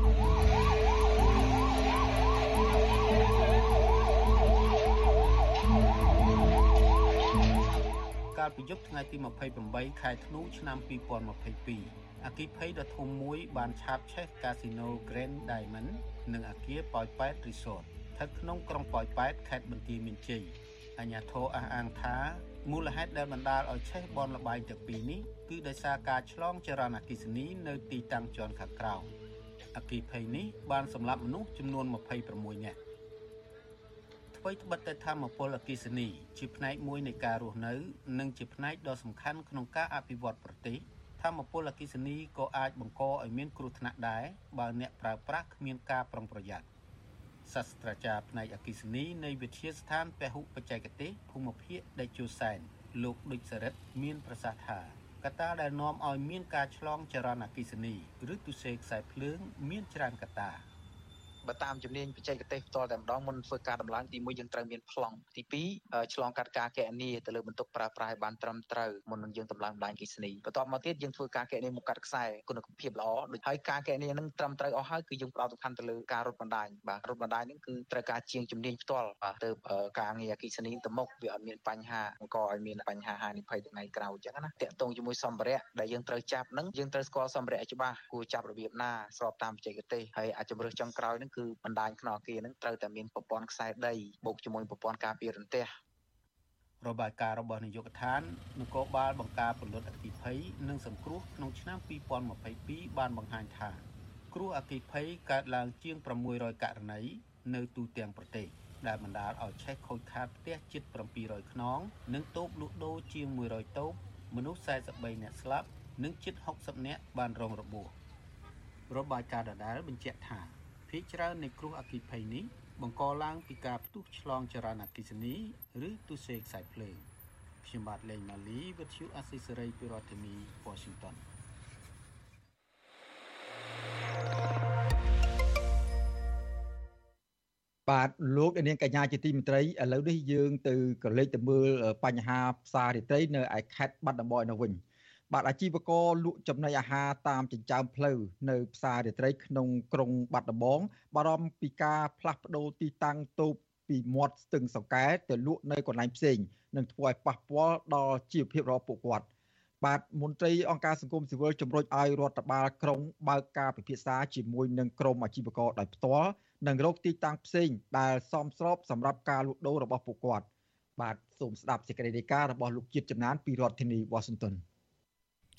H: កាលពីយប់ថ្ងៃទី28ខែធ្នូឆ្នាំ2022អគិភ័យដ៏ធំមួយបានឆាបឆេះកាស៊ីណូ Grand Diamond និងអគារប៉ោយប៉ែត Resort ស្ថិតក្នុងក្រុងប៉ោយប៉ែតខេត្តបន្ទាយមានជ័យអាជ្ញាធរអះអាងថាមូលហេតុដែលបណ្ដាលឲ្យឆេះបនលបែងទាំងពីរនេះគឺដោយសារការឆ្លងចរន្តអគ្គិសនីនៅទីតាំងជាន់ខាងក្រោម អគិភ័យនេះបានសម្លាប់មនុស្សចំនួន26នាក់អ្វីត្បិតតែធម្មពលអគិសនី ជាផ្នែកមួយនៃការរស់នៅ និងជាផ្នែកដ៏សំខាន់ក្នុងការអភិវឌ្ឍប្រទេសធម្មពលអគិសនីក៏អាចបង្កឲ្យមានគ្រោះថ្នាក់ដែរបើអ្នកប្រើប្រាស់គ្មានការប្រុងប្រយ័ត្នសាស្ត្រាចារ្យផ្នែកអគិសនីនៃវិទ្យាស្ថានពហុបច្ចេកទេសភូមិភាគដេជោសែនលោកដូចសរិទ្ធមានប្រសាសន៍ថា កត្តាដែលនាំឲ្យមានការឆ្លងចរន្តអគិសនី ឬទុសេខ្សែភ្លើង មានច្រើនកត្តា
J: បើតាមជំនាញបច្ចេកទេសផ្ទាល់តែម្ដងមុនធ្វើការដំឡើងទី1យើងត្រូវមានប្លង់ទី2ឆ្លងកាត់ការកែនីទៅលើបន្ទុកប្រើប្រាស់ឲ្យបានត្រឹមត្រូវមុននឹងយើងដំឡើងបណ្ដាញគិសនីបន្ទាប់មកទៀតយើងធ្វើការកែនីមកកាត់ខ្សែគុណភាពល្អដូចហើយការកែនីនឹងត្រឹមត្រូវអស់ហើយគឺយើងផ្ដោតសំខាន់ទៅលើការរត់បណ្ដាញបាទរត់បណ្ដាញនឹងគឺត្រូវការជាងជំនាញផ្ទាល់បាទទៅការងារអគិសនីទៅមុខវាអត់មានបញ្ហាបង្កឲ្យមានបញ្ហាហានិភ័យថ្ងៃក្រោយអញ្ចឹងណាតាក់ទងជាមួយសម្ភារៈដែលយើងត្រូវចាប់នឹងយើងត្រូវស្គាល់សម្ភារៈច្បាស់គួរចាប់របៀបណាស្របតាមបច្ចេកទេសហើយអាចជំរើសចុងក្រោយនឹងគឺបណ្ដាញក្នុងអគារនឹងត្រូវតែមានប្រព័ន្ធខ្សែដីបូកជាមួយប្រព័ន្ធការពាររន្ទះ
H: របាយការណ៍របស់នាយកដ្ឋាននគរបាលបង្ការពលរដ្ឋអគិភ័យនិងសង្គ្រោះក្នុងឆ្នាំ2022បានបង្ហាញថាគ្រោះអគិភ័យកើតឡើងជាង600ករណីនៅទូទាំងប្រទេសដែលបណ្ដាលឲ្យឆេះខូចខាតផ្ទះជិត700ខ្នង និងតូបលក់ដូរជាង100តូបមនុស្ស43នាក់ស្លាប់និងជិត60នាក់បានរងរបួសរបាយការណ៍ដដែលបញ្ជាក់ថា ភាគច្រើននៃគ្រោះអគ្គិភ័យនេះបង្កឡើងពីការផ្ទុះឆ្លងចរន្តអគ្គិសនីឬទុសេខ្សែភ្លើងខ្ញុំបាទលេងម៉ាលីវិទ្យុអស៊ីសេរីពីរដ្ឋធានី Washington
B: បាទលោកនាងកញ្ញាជាទីមេត្រីឥឡូវនេះយើងទៅក៏លេចទៅមើលបញ្ហាផ្សាររាត្រីនៅឯខេត្តបាត់ដំបងនៅវិញ បាទអាជីវករលក់ចំណីអាហារតាមចិញ្ចើមផ្លូវនៅផ្សាររាត្រីក្នុងក្រុងបាត់ដំបងបារម្ភពីការផ្លាស់ប្ដូរទីតាំងតូបពីមាត់ស្ទឹងសង្កែទៅលក់នៅកន្លែងផ្សេងនឹងធ្វើឲ្យប៉ះពាល់ដល់ជីវភាពរបស់ពួកគាត់បាទមន្ត្រីអង្គការសង្គមស៊ីវិលជំរុញឲ្យរដ្ឋបាលក្រុងបើកការពិភាក្សាជាមួយនឹងក្រុមអាជីវករដោយផ្ទាល់និងរកទីតាំងផ្សេងដែលសមស្របសម្រាប់ការលក់ដូររបស់ពួកគាត់បាទសូមស្ដាប់សេចក្តីរាយការណ៍របស់លោកជាតិចំណានពីរដ្ឋធានី Washington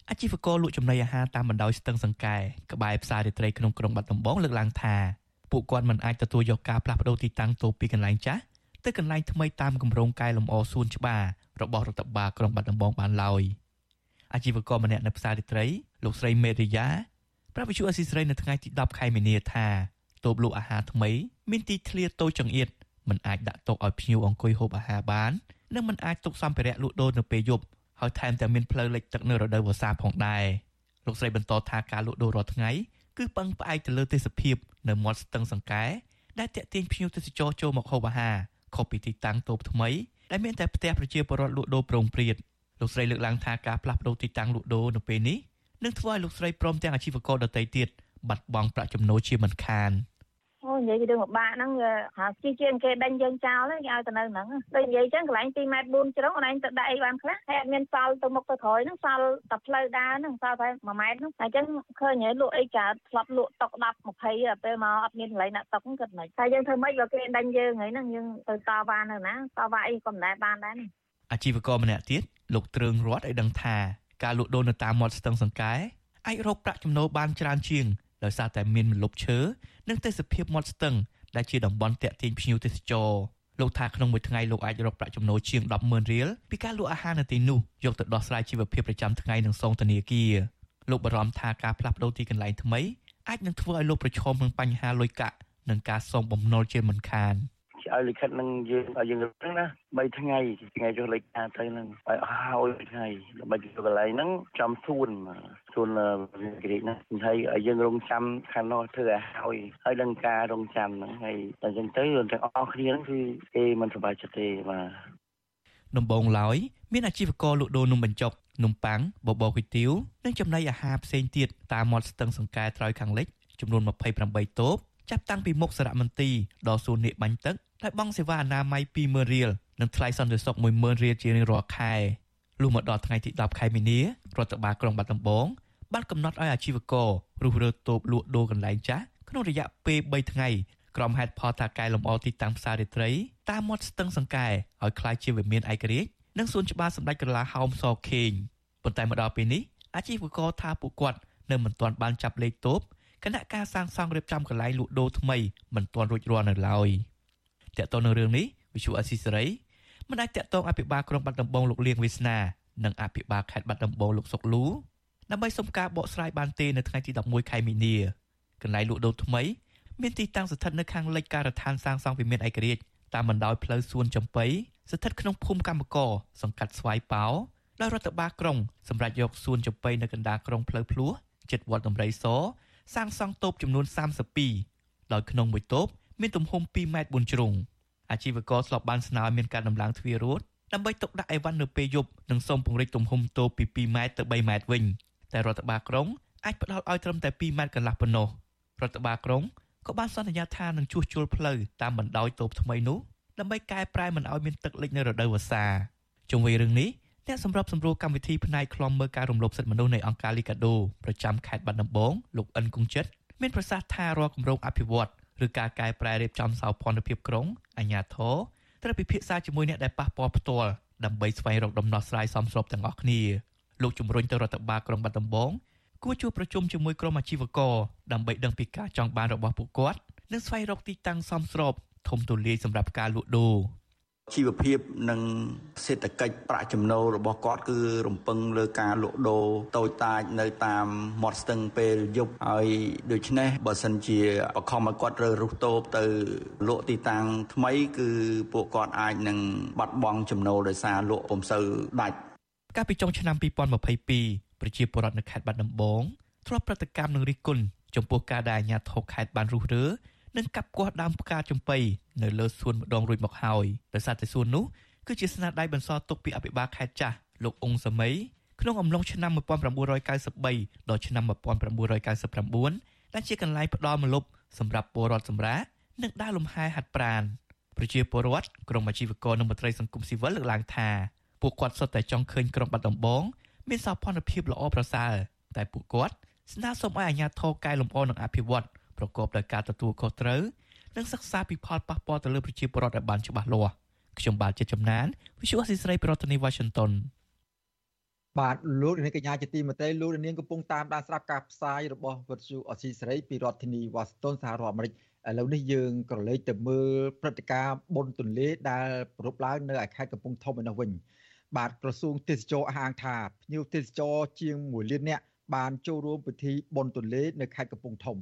K: អាជីវករលក់ចំណីអាហារតាមបណ្ដោយស្ទឹងសង្កែក្បែរផ្សាររាត្រីក្នុងក្រុងបាត់ដំបងលើកឡើងថាពពួកគាត់មិនអាចទទួលយកការផ្លាស់ប្តូរទីតាំងតូបពីកន្លែងចាស់ទៅកន្លែងថ្មីតាមគម្រោងកែលម្អសួនច្បាររបស់រដ្ឋបាលក្រុងបាត់ដំបងបានឡើយអាជីវករម្នាក់នៅផ្សាររាត្រីលោកស្រីមេរីយ៉ាប្រាប់វិទ្យុអស៊ីសេរីនៅថ្ងៃទី10ខែមីនាថាតូបលក់អាហារថ្មីមានទីធ្លាតូចចង្អៀតមិនអាចដាក់តុឲ្យភ្ញៀវអង្គុយហូបអាហារបាននិងមិនអាចទុកសម្ភារៈលក់ដូរនៅពេលយប់ ហើយថែមទាំងមានផ្លូវលិចទឹកនៅរដូវវស្សាផងដែរលោកស្រីបន្តថាការលក់ដូររាល់ថ្ងៃគឺពឹងផ្អែកទៅលើទេសភាពនៅមាត់ស្ទឹងសង្កែដែលតាក់ទាញភ្ញៀវទេសចរចូលមកហូបអាហារខុសពីទីតាំងតូបថ្មីដែលមានតែផ្ទះប្រជាពលរដ្ឋលក់ដូរប្រងព្រាតលោកស្រីលើកឡើងថាការផ្លាស់ប្តូរទីតាំងលក់ដូរនៅពេលនេះនឹងធ្វើឲ្យលោកស្រីព្រមទាំងអាជីវករដទៃទៀតបាត់បង់ប្រាក់ចំណូលជាមិនខាន។
L: អូនិយាយពីរឿងពិបាកហ្នឹងវាហាជីជាងគេដេញយើងចោលហ្នឹងគេឲ្យទៅនៅហ្នឹងដូចនិយាយចឹងកន្លែង2ម៉ែត្រ4ជ្រុងកន្លែងទៅដាក់អីបានខ្លះហើយអត់មានសល់ទៅមុខទៅក្រោយហ្នឹងសល់តែផ្លូវដើរហ្នឹងសល់តែ1ម៉ែត្រហ្នឹងហើយចឹងឃើញហើយលក់អីកាធ្លាប់លក់តុក10 20ពេលមកអត់មានកន្លែងដាក់តុកហ្នឹងគិតមិនហើយយើងធ្វើម៉េចបើគេដេញយើងហើយហ្នឹងយើងទៅតវ៉ានៅណាតវ៉ាអីក៏មិនដែរបានដែរនេះ
K: អាជីវករម្នាក់ទៀតលោកទ្រើងរតឲ្យដឹងថាការលក់ដូរនៅតាមមាត់ស្ទឹងសង្កែអាចរកប្រាក់ចំណូលបានច្រើនជាង ដោយសារតែមានម្លប់ឈើនិងទេសភាពមាត់ស្ទឹងដែលជាតំបន់តាក់ទាញភ្ញៀវទេសចរលោកថាក្នុងមួយថ្ងៃលោកអាចរកប្រាក់ចំណូលជាង100,000រៀលពីការលក់អាហារនៅទីនោះយកទៅដោះស្រាយជីវភាពប្រចាំថ្ងៃនិងសងធនាគារលោកបារម្ភថាការផ្លាស់ប្ដូរទីកន្លែងថ្មីអាចនឹងធ្វើឲ្យលោកប្រឈមនឹងបញ្ហាលុយកាក់និងការសងបំណុលជាមិនខាន។
M: ឲ្យលិខិតនឹងយើងឲ្យយើងហ្នឹងណា3ថ្ងៃថ្ងៃចុះលេខការទៅហ្នឹងឲ្យអស់ហើយថ្ងៃដើម្បីទៅកន្លែងហ្នឹងចំសួនសួនវិក្រិតណាហើយឲ្យយើងរងចាំខាងនោះធ្វើឲ្យហើយហើយនឹងការរងចាំហ្នឹងហើយតែអញ្ចឹងទៅទាំងអស់គ្នាហ្នឹងគឺគេមិនសប្បាយចិត្តទេបាទ
K: ដំបងឡើយមានអាជីវករលក់ដូរនំបញ្ចុកនំប៉័ងបបរគុយទាវនិងចំណីអាហារផ្សេងទៀតតាមមាត់ស្ទឹងសង្កែត្រើយខាងលិចចំនួន28តូប ចាប់តាំងពីមុខសារមន្ទីរដល់សួននេកបាញ់ទឹកដោយបង់សេវាអនាម័យ20000រៀលនិងថ្លៃសន្តិសុខ10000រៀលជារៀងរាល់ខែលុះមកដល់ថ្ងៃទី10ខែមីនារដ្ឋបាលក្រុងបាត់ដំបងបានកំណត់ឲ្យអាជីវកររុះរើតូបលក់ដូរកន្លែងចាស់ក្នុងរយៈពេល3ថ្ងៃក្រុមហេតុផលថាកែលម្អទីតាំងផ្សាររាត្រីតាមមាត់ស្ទឹងសង្កែឲ្យคล้ายជាវិមានឯករាជ្យនិងសួនច្បារសម្ដេចក្រឡាហោមសខេងប៉ុន្តែមកដល់ពេលនេះអាជីវករថាពួកគាត់នៅមិនទាន់បានចាប់លេខតូប គណៈការសាងសង់រៀបចំកន្លែងលក់ដូរថ្មីមិនទាន់រួចរាល់នៅឡើយ។តកតទៅនឹងរឿងនេះវិសុអស៊ីសេរីមិនអាចតកតងអភិបាលក្រុងបាត់ដំបងលោកលៀងវាសនានិងអភិបាលខេត្តបាត់ដំបងលោកសុកលូដើម្បីសុំការបកស្រាយបានទេនៅថ្ងៃទី11ខែមីនាកន្លែងលក់ដូរថ្មីមានទីតាំងស្ថិតនៅខាងលិចការដ្ឋានសាងសង់វិមានឯករាជ្យតាមបណ្ដោយផ្លូវសួនចំបៃស្ថិតក្នុងភូមិកម្មកកសង្កាត់ស្វាយប៉ោដោយរដ្ឋបាលក្រុងសម្រាប់យកសួនចំបៃនៅកណ្ដាលក្រុងផ្លូវភ្លោះចិត្តវត្តដំរីស សាងសង់តូបចំនួន32ដោយក្នុងមួយតូបមានទំហំ2ម៉ែត្រ4ជ្រុងអាជីវករស្លប់បានស្នើមានការដំឡើងទ្វាររត់ដើម្បីទុកដាក់អីវ៉ាន់នៅពេលយប់និងសូមពង្រីកទំហំតូបពី2ម៉ែត្រទៅ3ម៉ែត្រវិញតែរដ្ឋបាលក្រុងអាចផ្ដល់ឲ្យត្រឹមតែ2ម៉ែត្រកន្លះប៉ុណ្ណោះរដ្ឋបាលក្រុងក៏បានសន្យាថានឹងជួសជុលផ្លូវតាមបណ្ដោយតូបថ្មីនោះដើម្បីកែប្រែមិនឲ្យមានទឹកលិចនៅរដូវវស្សាជុំវិញរឿងនេះ អ្នកសម្របសម្រួលកម្មវិធីផ្នែកខ្លំមើលការរំលោភសិទ្ធិមនុស្សនៃអង្គការលីកាដូប្រចាំខេត្តបាត់ដំបងលោកអិនគង្ជិតមានប្រសាសន៍ថារាល់គម្រោងអភិវឌ្ឍឬការកែប្រែរៀបចំសោភ័ណភាពក្រុងអាជ្ញាធរត្រូវពិភាក្សាជាមួយអ្នកដែលប៉ះពាល់ផ្ទាល់ដើម្បីស្វែងរកដំណោះស្រាយសមស្របទាំងអស់គ្នាលោកជំរុញទៅរដ្ឋបាលក្រុងបាត់ដំបងគួរជួបប្រជុំជាមួយក្រុមអាជីវករដើម្បីដឹងពីការចង់បានរបស់ពួកគាត់និងស្វែងរកទីតាំងសមស្របធំទូលាយសម្រាប់ការលក់ដូរ
M: ជីវភាពនិងសេដ្ឋកិច្ចប្រាក់ចំណូលរបស់គាត់គឺរំពឹងលើការលក់ដូរតូចតាចនៅតាមមាត់ស្ទឹងពេលយប់ហើយដូច្នេះបើសិនជាបខំឲ្យគាត់រើរុះតូបទៅលក់ទីតាំងថ្មីគឺពួកគាត់អាចនឹងបាត់បង់ចំណូលដោយសារលក់ពុំសូវដាច់
K: កាលពីចុងឆ្នាំ2022ប្រជាពលរដ្ឋនៅខេត្តបាត់ដំបងធ្លាប់ប្រតិកម្មនឹងរិះគន់ចំពោះការដែលអាជ្ញាធរខេត្តបានរុះរើ និងកាប់គាស់ដើមផ្កាចំបៃនៅលើសួនម្ដងរួចមកហើយដោយសារតែសួននោះគឺជាស្នាដៃបន្សល់ទុកពីអភិបាលខេត្តចាស់លោកអ៊ុងសម័យក្នុងអំឡុងឆ្នាំ1993ដល់ឆ្នាំ1999ដែលជាកន្លែងផ្ដល់ម្លប់សម្រាប់ពលរដ្ឋសម្រាប់និងដើរលំហែហាត់ប្រាណប្រជាពលរដ្ឋក្រុមអាជីវករនិងមន្ត្រីសង្គមស៊ីវិលលើកឡើងថាពួកគាត់សុទ្ធតែចង់ឃើញក្រុងបាត់ដំបងមានសោភ័ណភាពល្អប្រសើរតែពួកគាត់ស្នើសុំឲ្យអាជ្ញាធរកែលម្អនិងអភិវឌ្ឍ ប្រកបដោយការទទួលខុសត្រូវនិងសិក្សាពីផលប៉ះពាល់ទៅលើប្រជាពលរដ្ឋឲ្យបានច្បាស់លាស់ខ្ញុំបាទជាចំណាន Visual អសីស្រីប្រធានាទី Washington
B: បាទលោកនាងកញ្ញាជាទីមេត្រីលោកនាងកំពុងតាមដានស្ដាប់ការផ្សាយរបស់វិទ្យុអស៊ីសេរីពីរដ្ឋធានីវ៉ាស៊ីនតោនសហរដ្ឋអាមេរិកឥឡូវនេះយើងក៏លេចទៅមើលព្រឹត្តិការណ៍បុណ្យទន្លេដែលប្រពឡើងនៅឯខេត្តកំពង់ធំឯនោះវិញ បាទក្រសួងទេសចរអះអាងថាភ្ញៀវទេសចរជាង1លាននាក់បានចូលរួមពិធីបុណ្យទន្លេនៅខេត្តកំពង់ធំ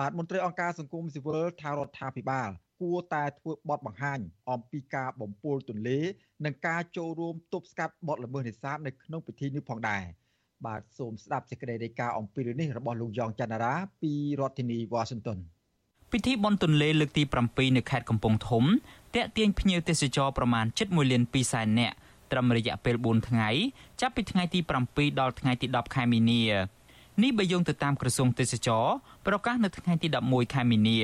B: បាទមន្ត្រីអង្គការសង្គមស៊ីវិលថារដ្ឋាភិបាលគួរតែធ្វើបទបង្ហាញអំពីការបំពុលទន្លេនិងការចូលរួមទប់ស្កាត់បទល្មើសនេសាទនៅក្នុងពិធីនេះផងដែរបាទសូមស្ដាប់សេចក្តីរាយការណ៍អំពីរឿងនេះរបស់លោកយ៉ងច័ន្ទរាពីរដ្ឋធានី Washington
N: ពិធីបុណ្យទន្លេលើកទី7នៅខេត្តកំពង់ធំតាក់ទាញភ្ញៀវទេសចរប្រមាណ7.1លាន2សែននាក់ត្រឹមរយៈពេល4ថ្ងៃចាប់ពីថ្ងៃទី7ដល់ថ្ងៃទី10ខែមីនា នេះបើយោងទៅតាមក្រសួងទេសចរប្រកាសនៅថ្ងៃទី11ខែមីនា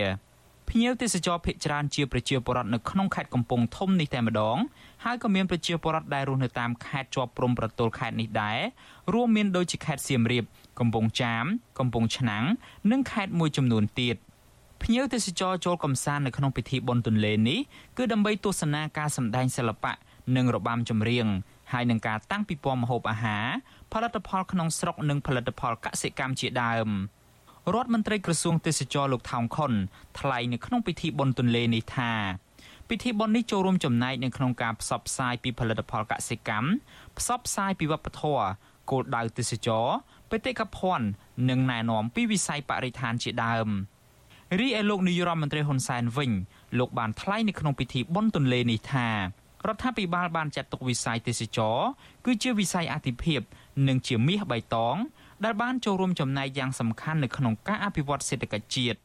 N: ភ្ញៀវទេសចរភ ieck ច្រើនជាប្រជាពលរដ្ឋនៅក្នុងខេត្តកំពង់ធំនេះតែម្ដងហើយក៏មានប្រជាពលរដ្ឋដែលរស់នៅតាមខេត្តជាប់ព្រំប្រទល់ខេត្តនេះដែររួមមានដូចជាខេត្តសៀមរាប កំពង់ចាម កំពង់ឆ្នាំង និងខេត្តមួយចំនួនទៀតភ្ញៀវទេសចរចូលកំសាន្តនៅក្នុងពិធីបុណ្យទន្លេនេះគឺដើម្បីទស្សនាការសម្ដែងសិល្បៈនិងរបាំចម្រៀង ហើយនឹងការតាំងពិព័រណ៍ម្ហូបអាហារផលិតផលក្នុងស្រុកនិងផលិតផលកសិកម្មជាដើមរដ្ឋមន្ត្រីក្រសួងទេសចរលោកថោងខុនថ្លែងនៅក្នុងពិធីបុណ្យទន្លេនេះថាពិធីបុណ្យនេះចូលរួមចំណែកនៅក្នុងការផ្សព្វផ្សាយពីផលិតផលកសិកម្មផ្សព្វផ្សាយពីវប្បធម៌គោលដៅទេសចរបេតិកភណ្ឌនិងណែនាំពីវិស័យបរិស្ថានជាដើមរីឯលោកនាយរដ្ឋមន្ត្រីហ៊ុនសែនវិញលោកបានថ្លែងនៅក្នុងពិធីបុណ្យទន្លេនេះថា រដ្ឋាភិបាលបានចាត់ទុកវិស័យទេសចរគឺជាវិស័យអាទិភាព និងជាមាសបៃតងដែលបានចូលរួមចំណែកយ៉ាងសំខាន់នៅក្នុងការអភិវឌ្ឍសេដ្ឋកិច្ចជាតិ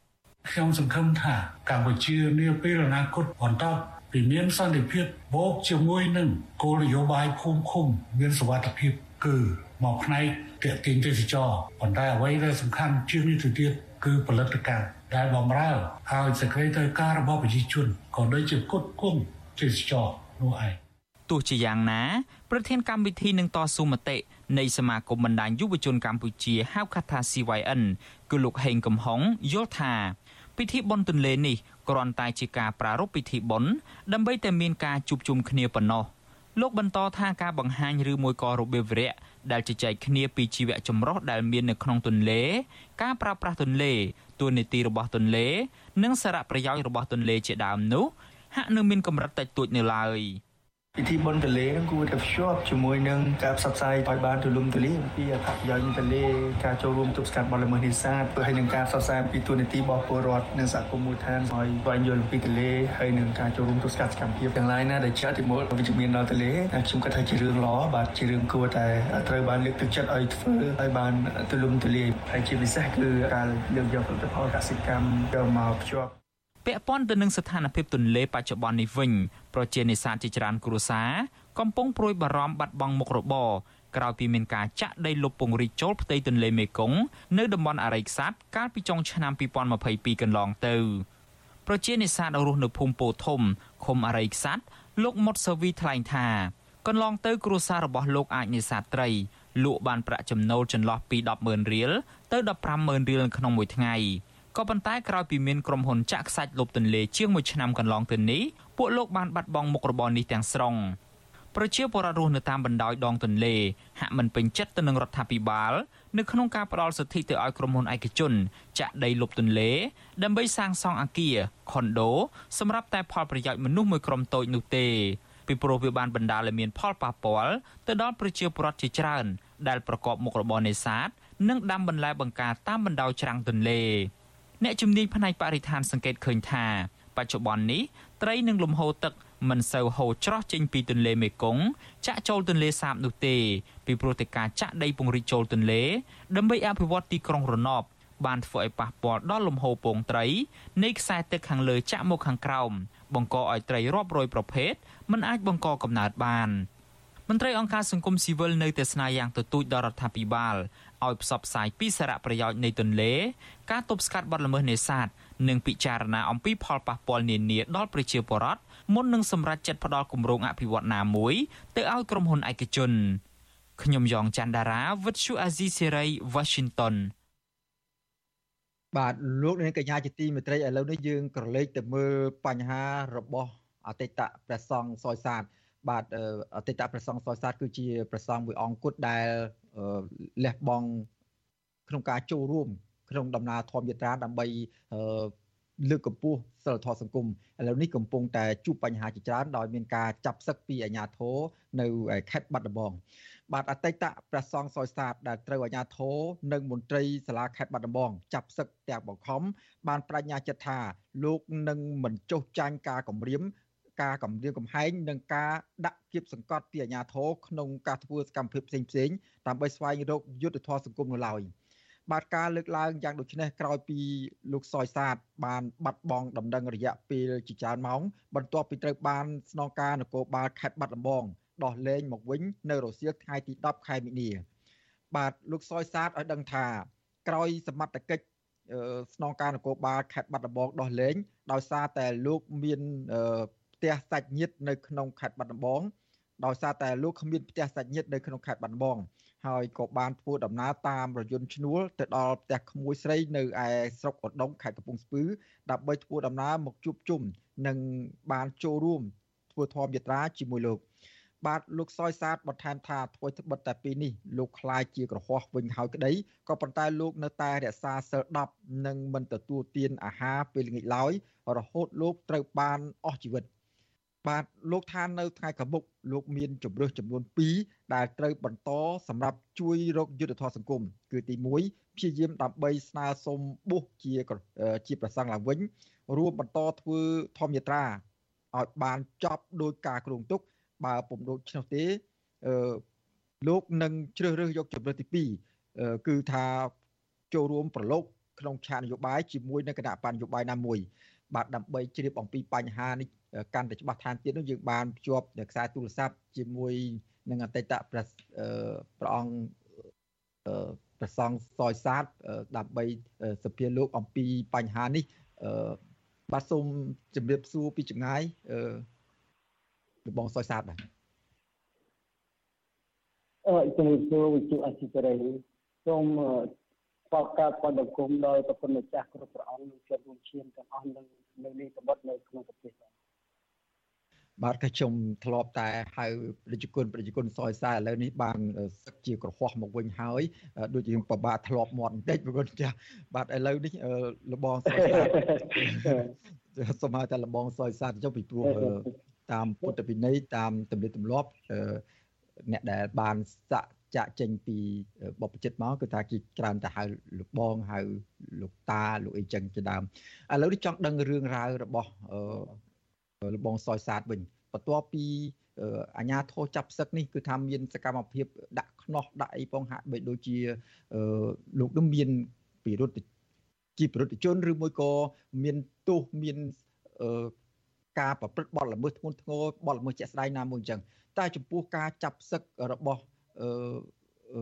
O: ខ្ញុំសង្ឃឹមថាកម្ពុជានាពេលអនាគតបន្តពីមានសន្តិភាពបូកជាមួយនឹងគោលនយោបាយភូមិឃុំមានសុវត្ថិភាពគឺមកផ្នែកទាក់ទាញទេសចរប៉ុន្តែអ្វីដែលសំខាន់ជាងនេះទៅទៀតគឺផលិតកម្មដែលបំរើឲ្យសេចក្តីត្រូវការរបស់ប្រជាជនក៏ដូចជាគុតគុំទេសចរ នោះឯង
N: ទោះជាយ៉ាងណាប្រធានកម្មវិធីនឹងតស៊ូមតិនៃសមាគមបណ្ដាញយុវជនកម្ពុជាហៅកាត់ថា CYN គឺលោកហេងកំហុងយល់ថា ពិធីបុណ្យទន្លេនេះគ្រាន់តែជាការប្រារព្ធពិធីបុណ្យដើម្បីតែមានការជួបជុំគ្នាប៉ុណ្ណោះលោកបន្តថាការបង្ហាញឬមួយក៏របៀបវរៈដែលជជែកគ្នាពីជីវៈចម្រុះដែលមាននៅក្នុងទន្លេ ការប្រើប្រាស់ទន្លេទួលនីតិរបស់ទន្លេ និងសារៈប្រយោជន៍របស់ទន្លេជាដើមនោះ ហាក់នៅមានកម្រិតតិចតួចនៅឡើយ។
P: ពិធីបុណ្យទន្លេនឹងគួរតែភ្ជាប់ជាមួយនឹងការផ្សព្វផ្សាយឲ្យបានទូលំទូលាយអំពីអត្ថប្រយោជន៍ទន្លេការចូលរួមទប់ស្កាត់បទល្មើសនេសាទហើយនឹងការផ្សព្វផ្សាយពីទូនាទីរបស់ពលរដ្ឋនិងសហគមន៍មូលដ្ឋានឲ្យស្វែងយល់ពីទន្លេហើយនឹងការចូលរួមទប់ស្កាត់សកម្មភាពទាំងឡាយណាដែលជាអតិមូលវិជ្ជមានដល់ទន្លេខ្ញុំគិតថាជារឿងល្អបាទជារឿងគួរតែត្រូវបានលើកទឹកចិត្តឲ្យធ្វើឲ្យបានទូលំទូលាយហើយជាពិសេសគឺការលើកយកផលិតផលកសិកម្មទៅមកភ្ជាប់
N: ពាក់ព័ន្ធទៅនឹងស្ថានភាពទន្លេបច្ចុប្បន្ននេះវិញប្រជានេសាទជាច្រើនគ្រួសារកំពុងព្រួយបារម្ភបាត់បង់មុខរបរក្រោយពីមានការចាក់ដីលុបពង្រីកចូលផ្ទៃទន្លេមេគង្គនៅតំបន់អរិយខ្សាត់កាលពីចុងឆ្នាំ2022កន្លងទៅប្រជានេសាទរស់នៅភូមិពោធំឃុំអរិយខ្សាត់លោកមុតសវីថ្លែងថាកន្លងទៅគ្រួសាររបស់លោកអាចនេសាទត្រីលក់បានប្រាក់ចំណូលចន្លោះពី100,000រៀលទៅ150,000រៀលក្នុងមួយថ្ងៃ ក៏ប៉ុន្តែក្រោយពីមានក្រុមហ៊ុនចាក់ខ្សាច់លុបទន្លេជាង1ឆ្នាំកន្លងទៅនេះពួកលោកបានបាត់បង់មុខរបរនេះទាំងស្រុងប្រជាពលរដ្ឋរស់នៅតាមបណ្ដោយដងទន្លេហាក់មិនពេញចិត្តទៅនឹងរដ្ឋាភិបាលនៅក្នុងការផ្ដល់សិទ្ធិទៅឲ្យក្រុមហ៊ុនឯកជន ចាក់ដីលុបទន្លេ ដើម្បីសាងសង់អគារខុនដូសម្រាប់តែផលប្រយោជន៍មនុស្សមួយក្រុមតូចនោះទេពីព្រោះវាបានបណ្ដាលឲ្យមានផលប៉ះពាល់ទៅដល់ប្រជាពលរដ្ឋជាច្រើន ដែលប្រកបមុខរបរនេសាទនិងដាំបន្លែបង្ការតាមបណ្ដោយច្រាំងទន្លេ អ្នកជំនាញផ្នែកបរិស្ថានសង្កេតឃើញថាបច្ចុប្បន្ននេះត្រីនិងលំហូរទឹកមិនសូវហូរច្រោះចេញពីទន្លេមេគង្គចាក់ចូលទន្លេសាបនោះទេ ពីព្រោះតែការចាក់ដីពង្រីកចូលទន្លេ ដើម្បីអភិវឌ្ឍទីក្រុងរណបបានធ្វើឲ្យប៉ះពាល់ដល់លំហូរពងត្រីនៃខ្សែទឹកខាងលើចាក់មកខាងក្រោមបង្កឲ្យត្រីរាប់រយប្រភេទមិនអាចបង្កកំណើតបានមន្ត្រីអង្គការសង្គមស៊ីវិលនៅតែស្នើយ៉ាងទទូចដល់រដ្ឋាភិបាល ឲ្យផ្សព្វផ្សាយពីសារៈប្រយោជន៍នៃទន្លេ ការទប់ស្កាត់បទល្មើសនេសាទនិងពិចារណាអំពីផលប៉ះពាល់នានាដល់ប្រជាពលរដ្ឋមុននឹងសម្រេចចិត្តផ្ដល់គម្រោងអភិវឌ្ឍណាមួយទៅឲ្យក្រុមហ៊ុនឯកជនខ្ញុំយ៉ងច័ន្ទដារាវិទ្យុអាស៊ីសេរី Washington
B: បាទលោកនាងកញ្ញាជាទីមេត្រីឥឡូវនេះយើងក្រឡេកទៅមើលបញ្ហារបស់អតីតព្រះសង្ឃសយសាទបាទអតីតព្រះសង្ឃសយសាទគឺជាព្រះសង្ឃមួយអង្គគត់ដែល លះបង់ក្នុងការចូលរួមក្នុងដំណើរធម្មយាត្រាដើម្បីលើកកម្ពស់សិលធម៌សង្គមឥឡូវនេះកំពុងតែជួបបញ្ហាជាច្រើនដោយមានការចាប់សឹកពីអាជ្ញាធរនៅខេត្តបាត់ដំបងបាទអតីតព្រះសង្ឃសយសាទដែលត្រូវអាជ្ញាធរនិងមន្ត្រីសាលាខេត្តបាត់ដំបងចាប់សឹកទាំងបង្ខំបានបញ្ញាចិត្តថាលោកនឹងមិនចុះចាញ់ការគម្រាម ការគម្រាមកំហែងនិងការដាក់គៀបសង្កត់ពីអាជ្ញាធរក្នុងការធ្វើសកម្មភាពផ្សេងៗដើម្បីស្វែងរកយុត្តិធម៌សង្គមនៅឡើយបាទការលើកឡើងយ៉ាងដូចនេះក្រោយពីលោកសយសាទបានបាត់បង់ដំណឹងរយៈពេលជាច្រើនម៉ោងបន្ទាប់ពីត្រូវបានស្នងការនគរបាលខេត្តបាត់ដំបងដោះលែងមកវិញនៅរសៀលថ្ងៃទី10ខែមិនិនា បាទលោកសយសាទឲ្យដឹងថាក្រោយសមត្ថកិច្ចស្នងការនគរបាលខេត្តបាត់ដំបងដោះលែងដោយសារតែលោកមាន ផ្ទះសាច់ញាតិនៅក្នុងខេត្តបាត់ដំបងដោយសារតែលោកគ្មានផ្ទះសាច់ញាតិនៅក្នុងខេត្តបាត់ដំបងហើយក៏បានធ្វើដំណើរតាមរយន្តឈ្នួលទៅដល់ផ្ទះក្មួយស្រីនៅឯស្រុកឧដុង្គខេត្តកំពង់ស្ពឺដើម្បីធ្វើដំណើរមកជួបជុំនិងបានចូលរួមធ្វើធម្មយាត្រាជាមួយលោកបាទលោកសយសាទបន្ថែមថាធ្វើត្បិតតែពីនេះលោកខ្លាយជាក្រហោះវិញហើយក្តីក៏ប៉ុន្តែលោកនៅតែរក្សាសិល10និងមិនទទួលទានអាហារពេលល្ងាចឡើយរហូតលោកត្រូវបានអស់ជីវិត បាទលោកថានៅថ្ងៃខាងមុខលោកមានជំរឿសចំនួន2ដែលត្រូវបន្តសម្រាប់ជួយរកយុទ្ធធម៌សង្គមគឺទី1ព្យាយាមដើម្បីស្នើសុំបុស្សជាជាប្រសង់ឡើងវិញរួមបន្តធ្វើធម្មយាត្រាឲ្យបានចប់ដោយការគ្រោងទុក បើពុំដូចនោះទេអឺលោកនឹងជ្រើសរើសយកជំរឿសទី2គឺថាចូលរួមប្រឡូកក្នុងឆាកនយោបាយជាមួយនឹងគណៈបញ្ញយោបាយណាមួយ បាទដើម្បីជ្រាបអំពីបញ្ហានេះ កាន់តែច្បាស់ថែមទៀតនោះយើងបានភ្ជាប់ខ្សែទូរស័ព្ទជាមួយនឹងអតីតព្រះព្រះអង្គព្រះសង្ឃសយសាទដើម្បីសភាលោកអំពីបញ្ហានេះបាទសូមជម្រាបសួរពីចម្ងាយលោកបងសយសាទបាទ
Q: អឺជំរាបសួរវិទ្យុអសិរ័យសូមបកការបដគុំដោយប្រគុណម្ចាស់គ្រប់ព្រះអង្គនិងជារួមឈាមទាំងអស់នៅនៅនេះសម្បត្តិនៅក្នុងប្រទេសបាទ
B: បាទក៏ខ្ញុំធ្លាប់តែហៅប្រជាជនប្រជាជនសយសាឥឡូវនេះបានសឹកជាក្រហោះមកវិញហើយដូចជាប្របាទធ្លាប់មាត់បន្តិចប្រគុណចាស់បាទឥឡូវនេះលបងសយសាសូមហៅតែលបងសយសាចុះពីព្រោះតាមពុទ្ធវិន័យតាមទំនៀមទម្លាប់អ្នកដែលបានសាក់ចាក់ចេញពីបបចិត្តមកគឺថាគេច្រើនតែហៅលោកបងហៅលោកតាលោកអីចឹងជាដើមឥឡូវនេះចង់ដឹងរឿងរ៉ាវរបស់ លោកបងសយសាទវិញបន្ទាប់ពីអាញាធរចាប់សឹកនេះគឺថាមានសកម្មភាពដាក់ខ្នោះដាក់អីផងហាក់បីដូចជាលោកនឹងមានពិរុទ្ធជាប្រតិជនឬមួយក៏មានទោសមានការប្រព្រឹត្តបទល្មើសធ្ងន់ធ្ងរបទល្មើសជាក់ស្ដែងណាមួយអញ្ចឹងតែចំពោះការចាប់សឹករបស់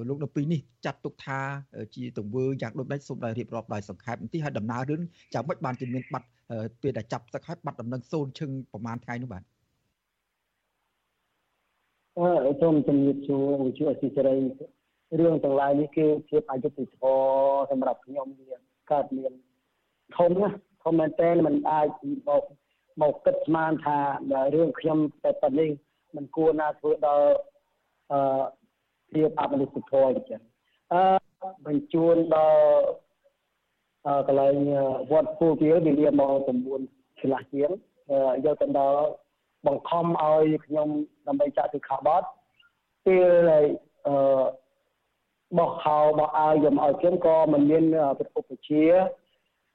B: លោកនៅពីនេះចាត់ទុកថាជាទង្វើយ៉ាងដូចនេះសូមតែរៀបរាប់ដោយសង្ខេបបន្តិចហើយដំណើររឿងយ៉ាងម៉េចបានជាមានបាត់ ពេលដែលចាប់សឹកហើយបាត់ដំណឹងសូនឈឹងប្រហែលថ្ងៃនោះបាទ
Q: អឺសូមជំរាបសួរវិទ្យុអសិរ័យរឿងទាំងឡាយនេះគឺភាពអយុត្តិធម៌សម្រាប់ខ្ញុំវាកើតមានធំណាធំមែនតើมันអាចមកមកគិតស្មានថារឿងខ្ញុំតែប៉ុណ្នេះมันគួរណាធ្វើដល់អឺភាពអមនុស្សធម៌អញ្ចឹងអឺបញ្ជូនដល់អឺ កន្លែងវត្តពូគៀវវាលាមក9ឆ្លាស់ជាងយកទៅដល់បង្ខំឲ្យខ្ញុំដើម្បីចាក់ទៅខាបតពេលអឺបោះខោបោះអាវយកឲ្យខ្ញុំក៏មិនមានប្រភពវិជា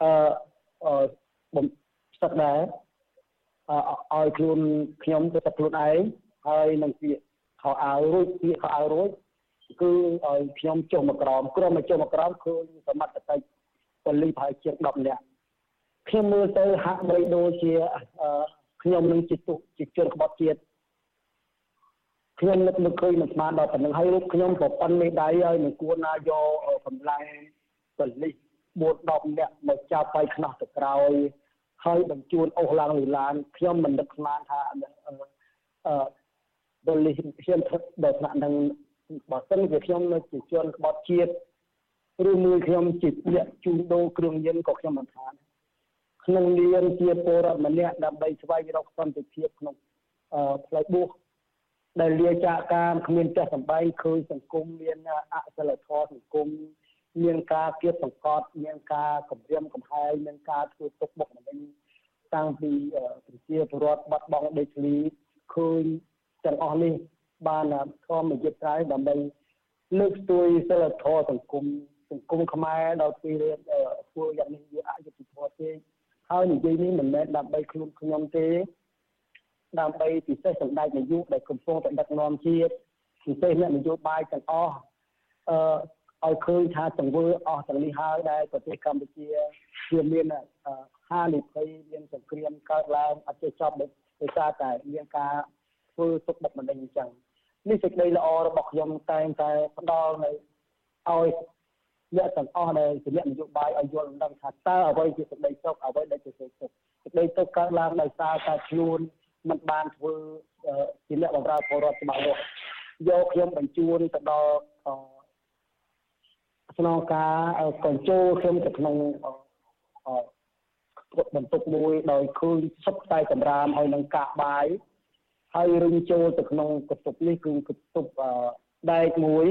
Q: អឺបំស្ទឹកដែរឲ្យខ្លួនខ្ញុំទៅទឹកខ្លួនឯងហើយនឹងពាក្យខោអាវរួចពាក្យខោអាវរួចគឺឲ្យខ្ញុំចុះមកក្រោមក្រុមមកចុះមកក្រោមឃើញសមត្ថកិច្ច ប៉ូលីសប្រហែលជាង10នាក់ខ្ញុំមើលទៅហាក់បីដូចជាខ្ញុំនឹងជាទុជាជនក្បត់ជាតិខ្ញុំនឹកនឹកឃើញមិនស្មានដល់ប៉ុណ្្នឹងហើយរូបខ្ញុំប្រប៉ុនមេដៃហើយនឹងគួរណាយកកម្លាំងប៉ូលីស4 10នាក់មកចាប់បាយខ្នោះទៅក្រោយហើយបញ្ជូនអស់ឡើងលើឡានខ្ញុំមិននឹកស្មានថាអឺប៉ូលីសខ្ញុំធ្វើដល់ថ្នាក់នឹងបើសិនជាខ្ញុំនៅជាជនក្បត់ជាតិ ឬមួយខ្ញុំជាអ្នកជួញដូរគ្រឿងញៀនក៏ខ្ញុំមិនថាក្នុងនាមជាពលរដ្ឋម្នាក់ដើម្បីស្វែងរកសន្តិភាពក្នុងផ្លូវបួសដែលលាចាកការគ្មានចេះសម្បែងឃើញសង្គមមានអសិលធម៌សង្គមមានការគៀបសង្កត់មានការគម្រាមកំហែងមានការធ្វើទុកបុកម្នេញតាំងពីប្រជាពលរដ្ឋបាត់បង់ដីធ្លីឃើញទាំងអស់នេះបានធម្មយុត្តត្រៃដើម្បីលើកស្ទួយសិលធម៌សង្គម សង្គមខ្មែរដល់ពេលធ្វើយ៉ាងនេះវាអយុត្តិធម៌ទេហើយនិយាយនេះមិនមែនដើម្បីខ្លួនខ្ញុំទេដើម្បីពិសេសសម្ដេចនាយកដែលកំពុងតែដឹកនាំជាតិពិសេសអ្នកនយោបាយទាំងអស់អឺឲ្យឃើញថាទង្វើអស់ទាំងនេះហើយដែលប្រទេសកម្ពុជាវាមានហានិភ័យមានសង្គ្រាមកើតឡើងអត់ចេះចប់ដោយសារតែមានការធ្វើទុកបុកម្នេញអញ្ចឹងនេះសេចក្តីល្អរបស់ខ្ញុំតែងតែផ្ដល់នៅឲ្យ អ្នកទាំងអស់ដែលជាអ្នកនយោបាយឲ្យយល់ដឹងថាតើអ្វីជាសេចក្តីសុខអ្វីដែលជាសេចក្តីទុក្ខសេចក្តីទុក្ខកើតឡើងដោយសារតែខ្លួនមិនបានធ្វើជាអ្នកបម្រើពលរដ្ឋច្បាស់លាស់យកខ្ញុំបញ្ជូនទៅដល់ស្នងការកញ្ជោខ្ញុំទៅក្នុងបន្ទប់មួយដោយឃើញសុខតែសម្រាមហើយនឹងកាកបាយហើយរុញចូលទៅក្នុងកន្ទប់នេះគឺកន្ទប់ដែកមួយ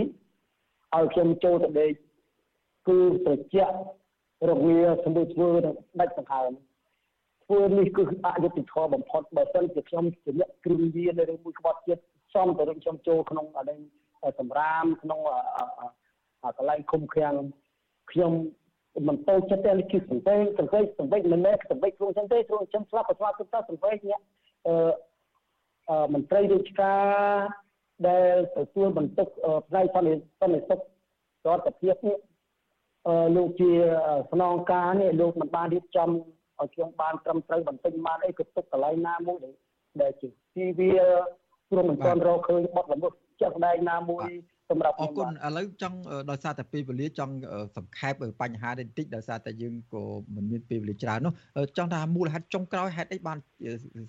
Q: ឲ្យខ្ញុំចូលទៅដេក គឺត្រជាក់រវាសម្បូរធ្វើដាច់សង្ហើមធ្វើនេះគឺអយុត្តិធម៌បំផុតបើសិនជាខ្ញុំជាអ្នកគ្រឿងយានឬមួយក្បត់ជាតិសំទៅរំខ្ញុំចូលក្នុងអានេះសម្រាមក្នុងកន្លែងឃុំឃាំងខ្ញុំមិនទៅចិត្តទេគឺសង្វេគសង្វេគសង្វេគមិនមែនសង្វេគខ្លួនចឹងទេខ្លួនចឹងស្លាប់ក៏ស្លាប់ទៅទៅសង្វេគអ្នកអឺមន្ត្រីរាជការដែលទទួលបន្ទុកផ្នែកសន្តិសន្តិសុខរដ្ឋភាពនេះអឺ លោកជាស្នងការនេះលោកមិនបានរៀបចំឲ្យខ្ញុំបានត្រឹមត្រូវបន្ទិញបានអីក៏ទុកកន្លែងណាមួយដែលដែលជាទីវាព្រមមិនទាន់រកឃើញបត់ល្មើសជាក់ស្ដែងណាមួយសម្រាប់
B: អរគុណឥឡូវចង់ដោយសារតែពេលវេលាចង់សង្ខេបបញ្ហានេះបន្តិចដោយសារតែយើងក៏មិនមានពេលវេលាច្រើននោះចង់ថាមូលហេតុចុងក្រោយហេតុអីបាន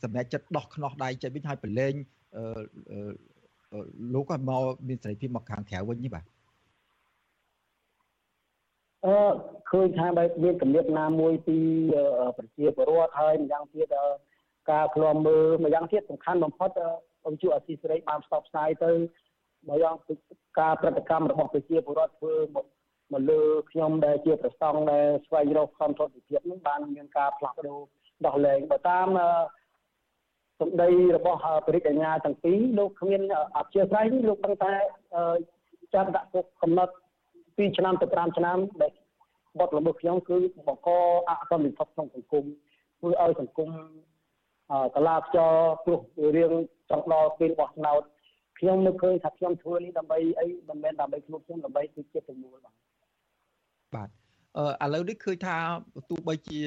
B: សម្រេចចិត្តដោះខ្នោះដៃចេញវិញហើយប្រឡែងលោកក៏មកមានសេរីភាពមកខាងក្រៅវិញនេះបាទ
Q: អឺឃើញថាបែបមានកម្រិតណាមួយពីប្រជាពលរដ្ឋហើយម្យ៉ាងទៀតការឃ្លាំមើលម្យ៉ាងទៀតសំខាន់បំផុតអង្គជួអសីសេរីបានផ្សព្វផ្សាយទៅម្យ៉ាងការប្រតិកម្មរបស់ប្រជាពលរដ្ឋធ្វើមកមកលើខ្ញុំដែលជាប្រសង់ដែលស្វែងរកខំធនវិភាពនឹងបានមានការផ្លាស់ប្ដូរដោះលែងបើតាមសម្ដីរបស់បរិយាញ្ញាទាំងពីរលោកគ្មានអធិស្ឋាននេះលោកដឹងតែចាត់ដាក់គុកកំណត់ 2ឆ្នាំទៅ5ឆ្នាំដែលបទល្មើសខ្ញុំគឺបង្កអសន្តិសុខក្នុងសង្គមធ្វើឲ្យសង្គមកលាខ្យល់ព្រោះរឿងចង់ដល់ពេលបោះឆ្នោតខ្ញុំនឹកឃើញថាខ្ញុំធ្វើនេះដើម្បីអីមិនមែនដើម្បីខ្លួនខ្ញុំដើម្បីគឺជាប្រមូលបាទ
B: បាទអឺឥឡូវនេះឃើញថាទោះបីជា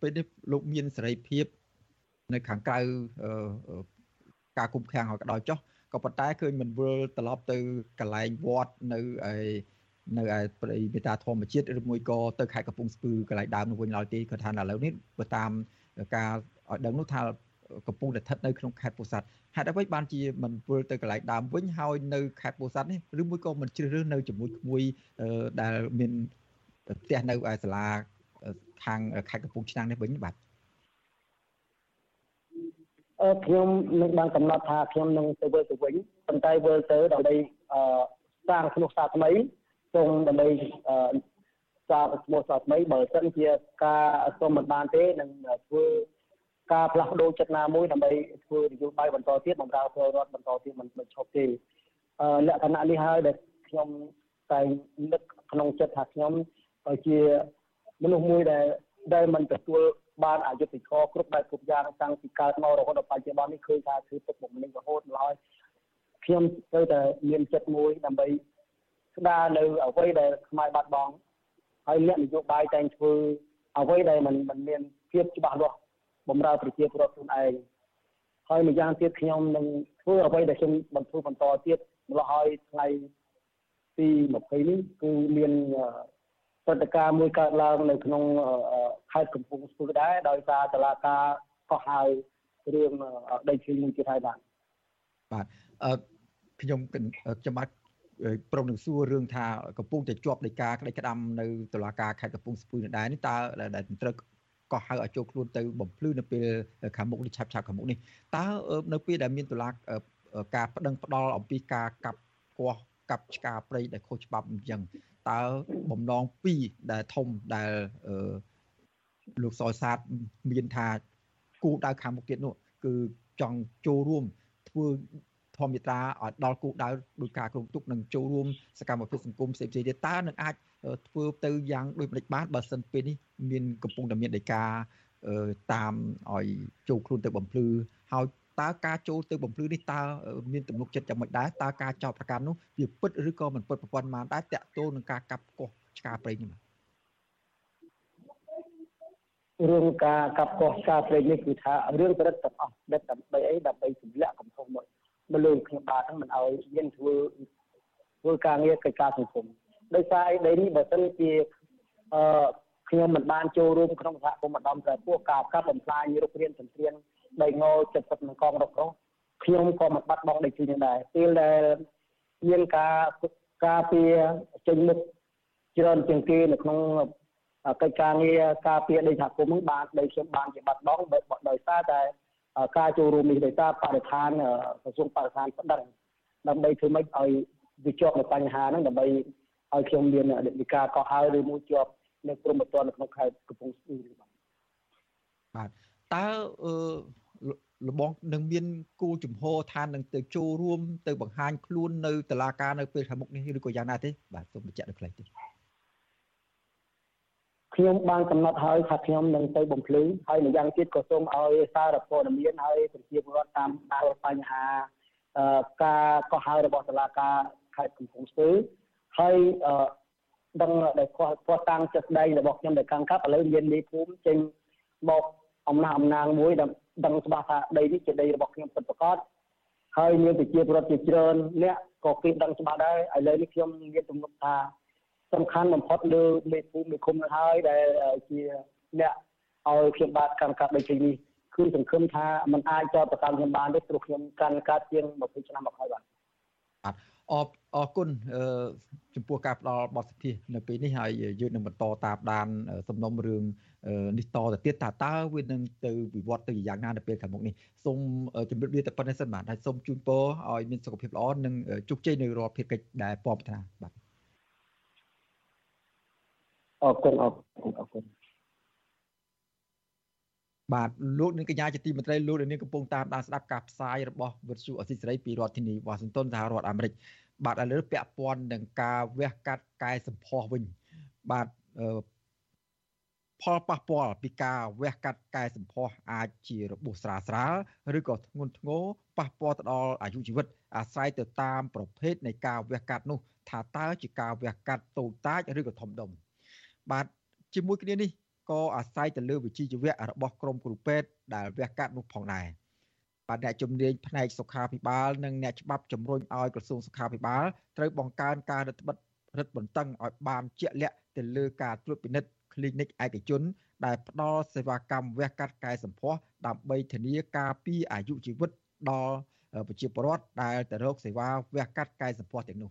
B: ពេលនេះលោកមានសេរីភាព នៅខាងក្រៅការគុំខាំងឲ្យក៏ដោយចុះក៏ប៉ុន្តែឃើញមិនវិលត្រឡប់ទៅកន្លែងវត្តនៅឯ នៅឯព្រៃមេតាធម្មជាតិឬមួយក៏ទៅខេត្តកំពង់ស្ពឺកន្លែងដើមនោះវិញឡើយទេគាត់ថាឥឡូវនេះបើតាមការឲ្យដឹងនោះថាកំពុងតែស្ថិតនៅក្នុងខេត្តពោធិ៍សាត់ហេតុអ្វីបានជាមិនវិលទៅកន្លែងដើមវិញហើយនៅខេត្តពោធិ៍សាត់នេះឬមួយក៏មិនជ្រើសរើសនៅជាមួយក្មួយដែលមានផ្ទះនៅឯសាលាខាងខេត្តកំពង់ឆ្នាំងនេះវិញបាទ
Q: អឺខ្ញុំនឹងបានកំណត់ថាខ្ញុំនឹងទៅវិលទៅវិញប៉ុន្តែវិលទៅដើម្បីអឺសាងក្នុងសាថ្មី សូមដើម្បីអឺសារឈ្មោះសារថ្មីបើសិនជាការសូមមិនបានទេនឹងធ្វើការផ្លាស់ប្ដូរចិត្តណាមួយដើម្បីធ្វើនយោបាយបន្តទៀតបម្រើពលរដ្ឋបន្តទៀតមិនមិនឈប់ទេអឺលក្ខណៈនេះហើយដែលខ្ញុំតែនឹកក្នុងចិត្តថាខ្ញុំជាមនុស្សមួយដែលដែលមិនទទួលបានអយុត្តិធម៌គ្រប់បែបគ្រប់យ៉ាងតាំងពីកើតមករហូតដល់បច្ចុប្បន្ននេះឃើញថាគឺទុកបុកម្នេញរហូតមកហើយខ្ញុំត្រូវតែមានចិត្តមួយដើម្បី ស្ដារនៅអ្វីដែលខ្មែរបាត់បង់ហើយអ្នកនយោបាយតែងធ្វើអ្វីដែលมันมันមានភាពច្បាស់លាស់បំរើប្រជាពលរដ្ឋខ្លួនឯងហើយម្យ៉ាងទៀតខ្ញុំនឹងធ្វើអ្វីដែលខ្ញុំបន្តបន្តទៀតម្ល៉េះហើយថ្ងៃទី20នេះគឺមានព្រឹត្តិការណ៍មួយកើតឡើងនៅក្នុងខេត្តកំពង់ស្ពឺដែរដោយសារតឡាការកោះហៅរឿងដីធ្លីមួយទៀតហើយបាទ
B: បាទអឺខ្ញុំខ្ញុំបាទ ព្រមនឹងសួររឿងថាកំពុងតែជាប់ដីកាក្តីក្តាំនៅតុលាការខេត្តកំពង់ស្ពឺនេះដែរនេះតើដែលត្រូវក៏ហៅឲ្យចូលខ្លួនទៅបំភ្លឺនៅពេលខាងមុខនេះឆាប់ឆាប់ខាងមុខនេះតើនៅពេលដែលមានតុលាការប្តឹងផ្ដាល់អំពីការកាប់គាស់កាប់ឆ្ការព្រៃដែលខុសច្បាប់អញ្ចឹងតើបំណងពីរដែលធំដែលលោកសយសាទមានថាគោលដៅខាងមុខទៀតនោះគឺចង់ចូលរួមធ្វើ ធម្មតាឲ្យដល់គោលដៅដោយការគ្រប់ទុកនិងចូលរួមសកម្មភាពសង្គមផ្សេងៗទៀតតើនឹងអាចធ្វើទៅយ៉ាងដូចម្តេចបានបើសិនពេលនេះមានកំពុងតែមានដីកាតាមឲ្យចូលខ្លួនទៅបំភ្លឺហើយតើការចូលទៅបំភ្លឺនេះតើមានទំនុកចិត្តយ៉ាងម៉េចដែរតើការចោទប្រកាន់នោះវាពិតឬក៏មិនពិតប្រព័ន្ធបានដែរតាក់ទងនឹងការកាប់កោះឆ្ការព្រៃនេះបាទ
Q: រឿងការកាប់កោះឆ្ការព្រៃនេះគឺថារឿងប្រឌិតទាំងអស់ដិតដើម្បីអីដើម្បីទម្លាក់កំហុសមក មកលើខ្ញុំបាទហ្នឹងមិនឲ្យមានធ្វើធ្វើការងារកិច្ចការសង្គមដោយសារអីដីនេះបើសិនជាអឺខ្ញុំមិនបានចូលរួមក្នុងសហគមន៍ម្ដងតែពួកការកាប់បំផ្លាញរុករានសន្ទ្រានដីង70នឹងកងរកនោះខ្ញុំក៏មិនបាត់បង់ដីទីនេះដែរពេលដែលមានការការពារចេញមុខច្រើនជាងគេនៅក្នុងកិច្ចការងារការពារដីសហគមន៍នឹងបានដីខ្ញុំបានជាបាត់បង់ដោយសារតែ ការចូលរួមនេះដោយសារបរិស្ថានក្រសួងបរិស្ថានផ្ដឹងដើម្បីធ្វើម៉េចឲ្យវាជាប់នៅបញ្ហាហ្នឹងដើម្បីឲ្យខ្ញុំមានវិការកោះហៅឬមួយជាប់នៅព្រំប្រទាននៅក្នុងខេត្តកំពង់ស្ពឺបាទ
B: បាទតើអឺលបងនឹងមានគោលជំហរថានឹងទៅចូលរួមទៅបង្ហាញខ្លួននៅតុលាការនៅពេលខាងមុខនេះឬក៏យ៉ាងណាទេបាទសូមបញ្ជាក់នៅខ្លីទេ
Q: ខ្ញុំបានកំណត់ហើយថាខ្ញុំនឹងទៅបំភ្លឺហើយម្យ៉ាងទៀតក៏សូមឲ្យសារព័ត៌មានហើយប្រជាពលរដ្ឋតាមដានបញ្ហាការកោះហៅរបស់តុលាការខេត្តកំពង់ស្ពឺហើយដឹងដែលគាត់គាត់តាំងចិត្តដីរបស់ខ្ញុំដែលកាន់កាប់ឥឡូវមានលីភូមិចេញមកអំណះអំណាងមួយដឹងច្បាស់ថាដីនេះជាដីរបស់ខ្ញុំពិតប្រាកដហើយមានប្រជាពលរដ្ឋជាច្រើនអ្នកក៏គេដឹងច្បាស់ដែរឥឡូវនេះខ្ញុំមានទំនុកថា សំខាន់បំផុតលើមេភូមិមេឃុំនឹងហើយដែលជាអ្នកឲ្យខ្ញុំបាទកម្មកាប់ដីនេះគឺសង្ឃឹមថាมันអាចចោទប្រកាន់ខ្ញុំបានទេព្រោះខ្ញុំកាន់កាប់ជាង20ឆ្នាំមកហើយបាទ
B: បាទអរអរគុណចំពោះការផ្ដល់បទសភានៅពេលនេះហើយយើងនឹងបន្តតាមដានសំណុំរឿងនេះតទៅទៀតតើតើវានឹងទៅវិវត្តទៅយ៉ាងណានៅពេលខាងមុខនេះសូមជម្រាបលាតែប៉ុណ្្នេះសិនបាទហើយសូមជូនពរឲ្យមានសុខភាពល្អនិងជោគជ័យនៅរាល់ភារកិច្ចដែលពំប្រាថ្នាបាទ
Q: អរគុណអរគុណអរគុណ
B: បាទលោកនាងកញ្ញាជាទីមេត្រីលោកនាងកំពុងតាមដានស្ដាប់ការផ្សាយរបស់វិទ្យុអស៊ីសេរីពីរដ្ឋធានីវ៉ាស៊ីនតោនសហរដ្ឋអាមេរិកបាទឥឡូវពាក់ព័ន្ធនឹងការវះកាត់កែសម្ផស្សវិញបាទផលប៉ះពាល់ពីការវះកាត់កែសម្ផស្សអាចជារបួសស្រាលស្រាលឬក៏ធ្ងន់ធ្ងរប៉ះពាល់ទៅដល់អាយុជីវិតអាស្រ័យទៅតាមប្រភេទនៃការវះកាត់នោះថាតើជាការវះកាត់តូចតាចឬក៏ធំដុំ បាទជាមួយគ្នានេះក៏អាស្រ័យទៅលើវិជ្ជាជីវៈរបស់ក្រមគ្រូពេទ្យដែលវះកាត់នោះផងដែរបាទអ្នកជំនាញផ្នែកសុខាភិបាលនិងអ្នកច្បាប់ជំរុញឲ្យក្រសួងសុខាភិបាលត្រូវបង្កើនការរដ្ឋបិទរឹតបន្តឹងឲ្យបានជាក់លាក់ទៅលើការត្រួតពិនិត្យ clinic ឯកជនដែលផ្ដល់សេវាកម្មវះកាត់កែសម្ផស្សដើម្បីធានាការពីអាយុជីវិតដល់ប្រជាពលរដ្ឋដែលទៅរកសេវាវះកាត់កែសម្ផស្សទាំងនោះ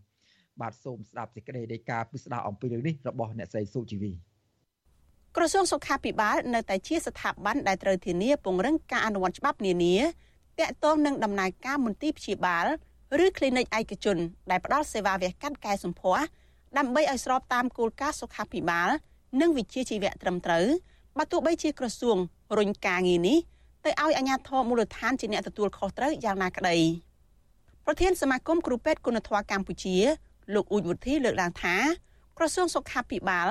B: បាទសូមស្ដាប់សេចក្តីរាយការណ៍ពិស្ដារអំពីរឿងនេះរបស់អ្នកស្រីសុជីវី
R: ក្រសួងសុខាភិបាលនៅតែជាស្ថាប័នដែលត្រូវធានាពង្រឹងការអនុវត្តច្បាប់នានាតាក់ទងនឹងដំណើរការមន្ទីរព្យាបាលឬ clinic ឯកជន ដែលផ្ដល់សេវាវះកាត់កែសម្ផស្សដើម្បីឲ្យស្របតាមគោលការណ៍សុខាភិបាល និងវិជ្ជាជីវៈត្រឹមត្រូវបើទោះបីជាក្រសួងរុញការងារនេះទៅឲ្យអាជ្ញាធរមូលដ្ឋានជាអ្នកទទួលខុសត្រូវយ៉ាងណាក្តីប្រធានសមាគមគ្រូពេទ្យគុណធម៌កម្ពុជា លោកអ៊ូចវុធីលើកឡើងថាក្រសួងសុខាភិបាល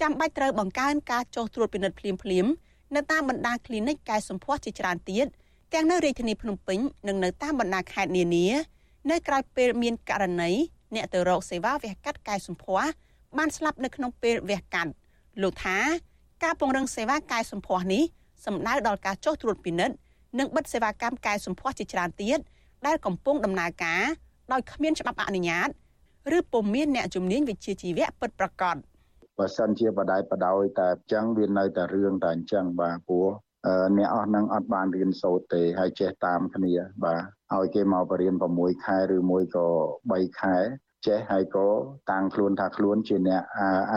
R: ចាំបាច់ត្រូវបង្កើនការចុះត្រួតពិនិត្យភ្លាមភ្លាមនៅតាមបណ្ដា clinic កែសម្ផស្សជាច្រើនទៀតទាំងនៅរាជធានីភ្នំពេញនិងនៅតាមបណ្ដាខេត្តនានានៅក្រៅពេលមានករណីអ្នកទៅរកសេវាវះកាត់កែសម្ផស្សបានស្លាប់នៅក្នុងពេលវះកាត់លោកថាការពង្រឹងសេវាកែសម្ផស្សនេះសំដៅដល់ការចុះត្រួតពិនិត្យនិងបិទសេវាកម្មកែសម្ផស្សជាច្រើនទៀតដែលកំពុងដំណើរការដោយគ្មានច្បាប់អនុញ្ញាត ឬពុំមានអ្នកជំនាញវិជ្ជាជីវៈពិតប្រាកដ
S: បើសិនជាបដិបដោយតែអញ្ចឹងវានៅតែរឿងតែអញ្ចឹងបាទព្រោះអ្នកអស់នឹងអត់បានរៀនសូត្រទេហើយចេះតាមគ្នា បាទឲ្យគេមកបរៀន6ខែឬមួយក៏3ខែចេះហើយក៏តាំងខ្លួនថាខ្លួនជាអ្នក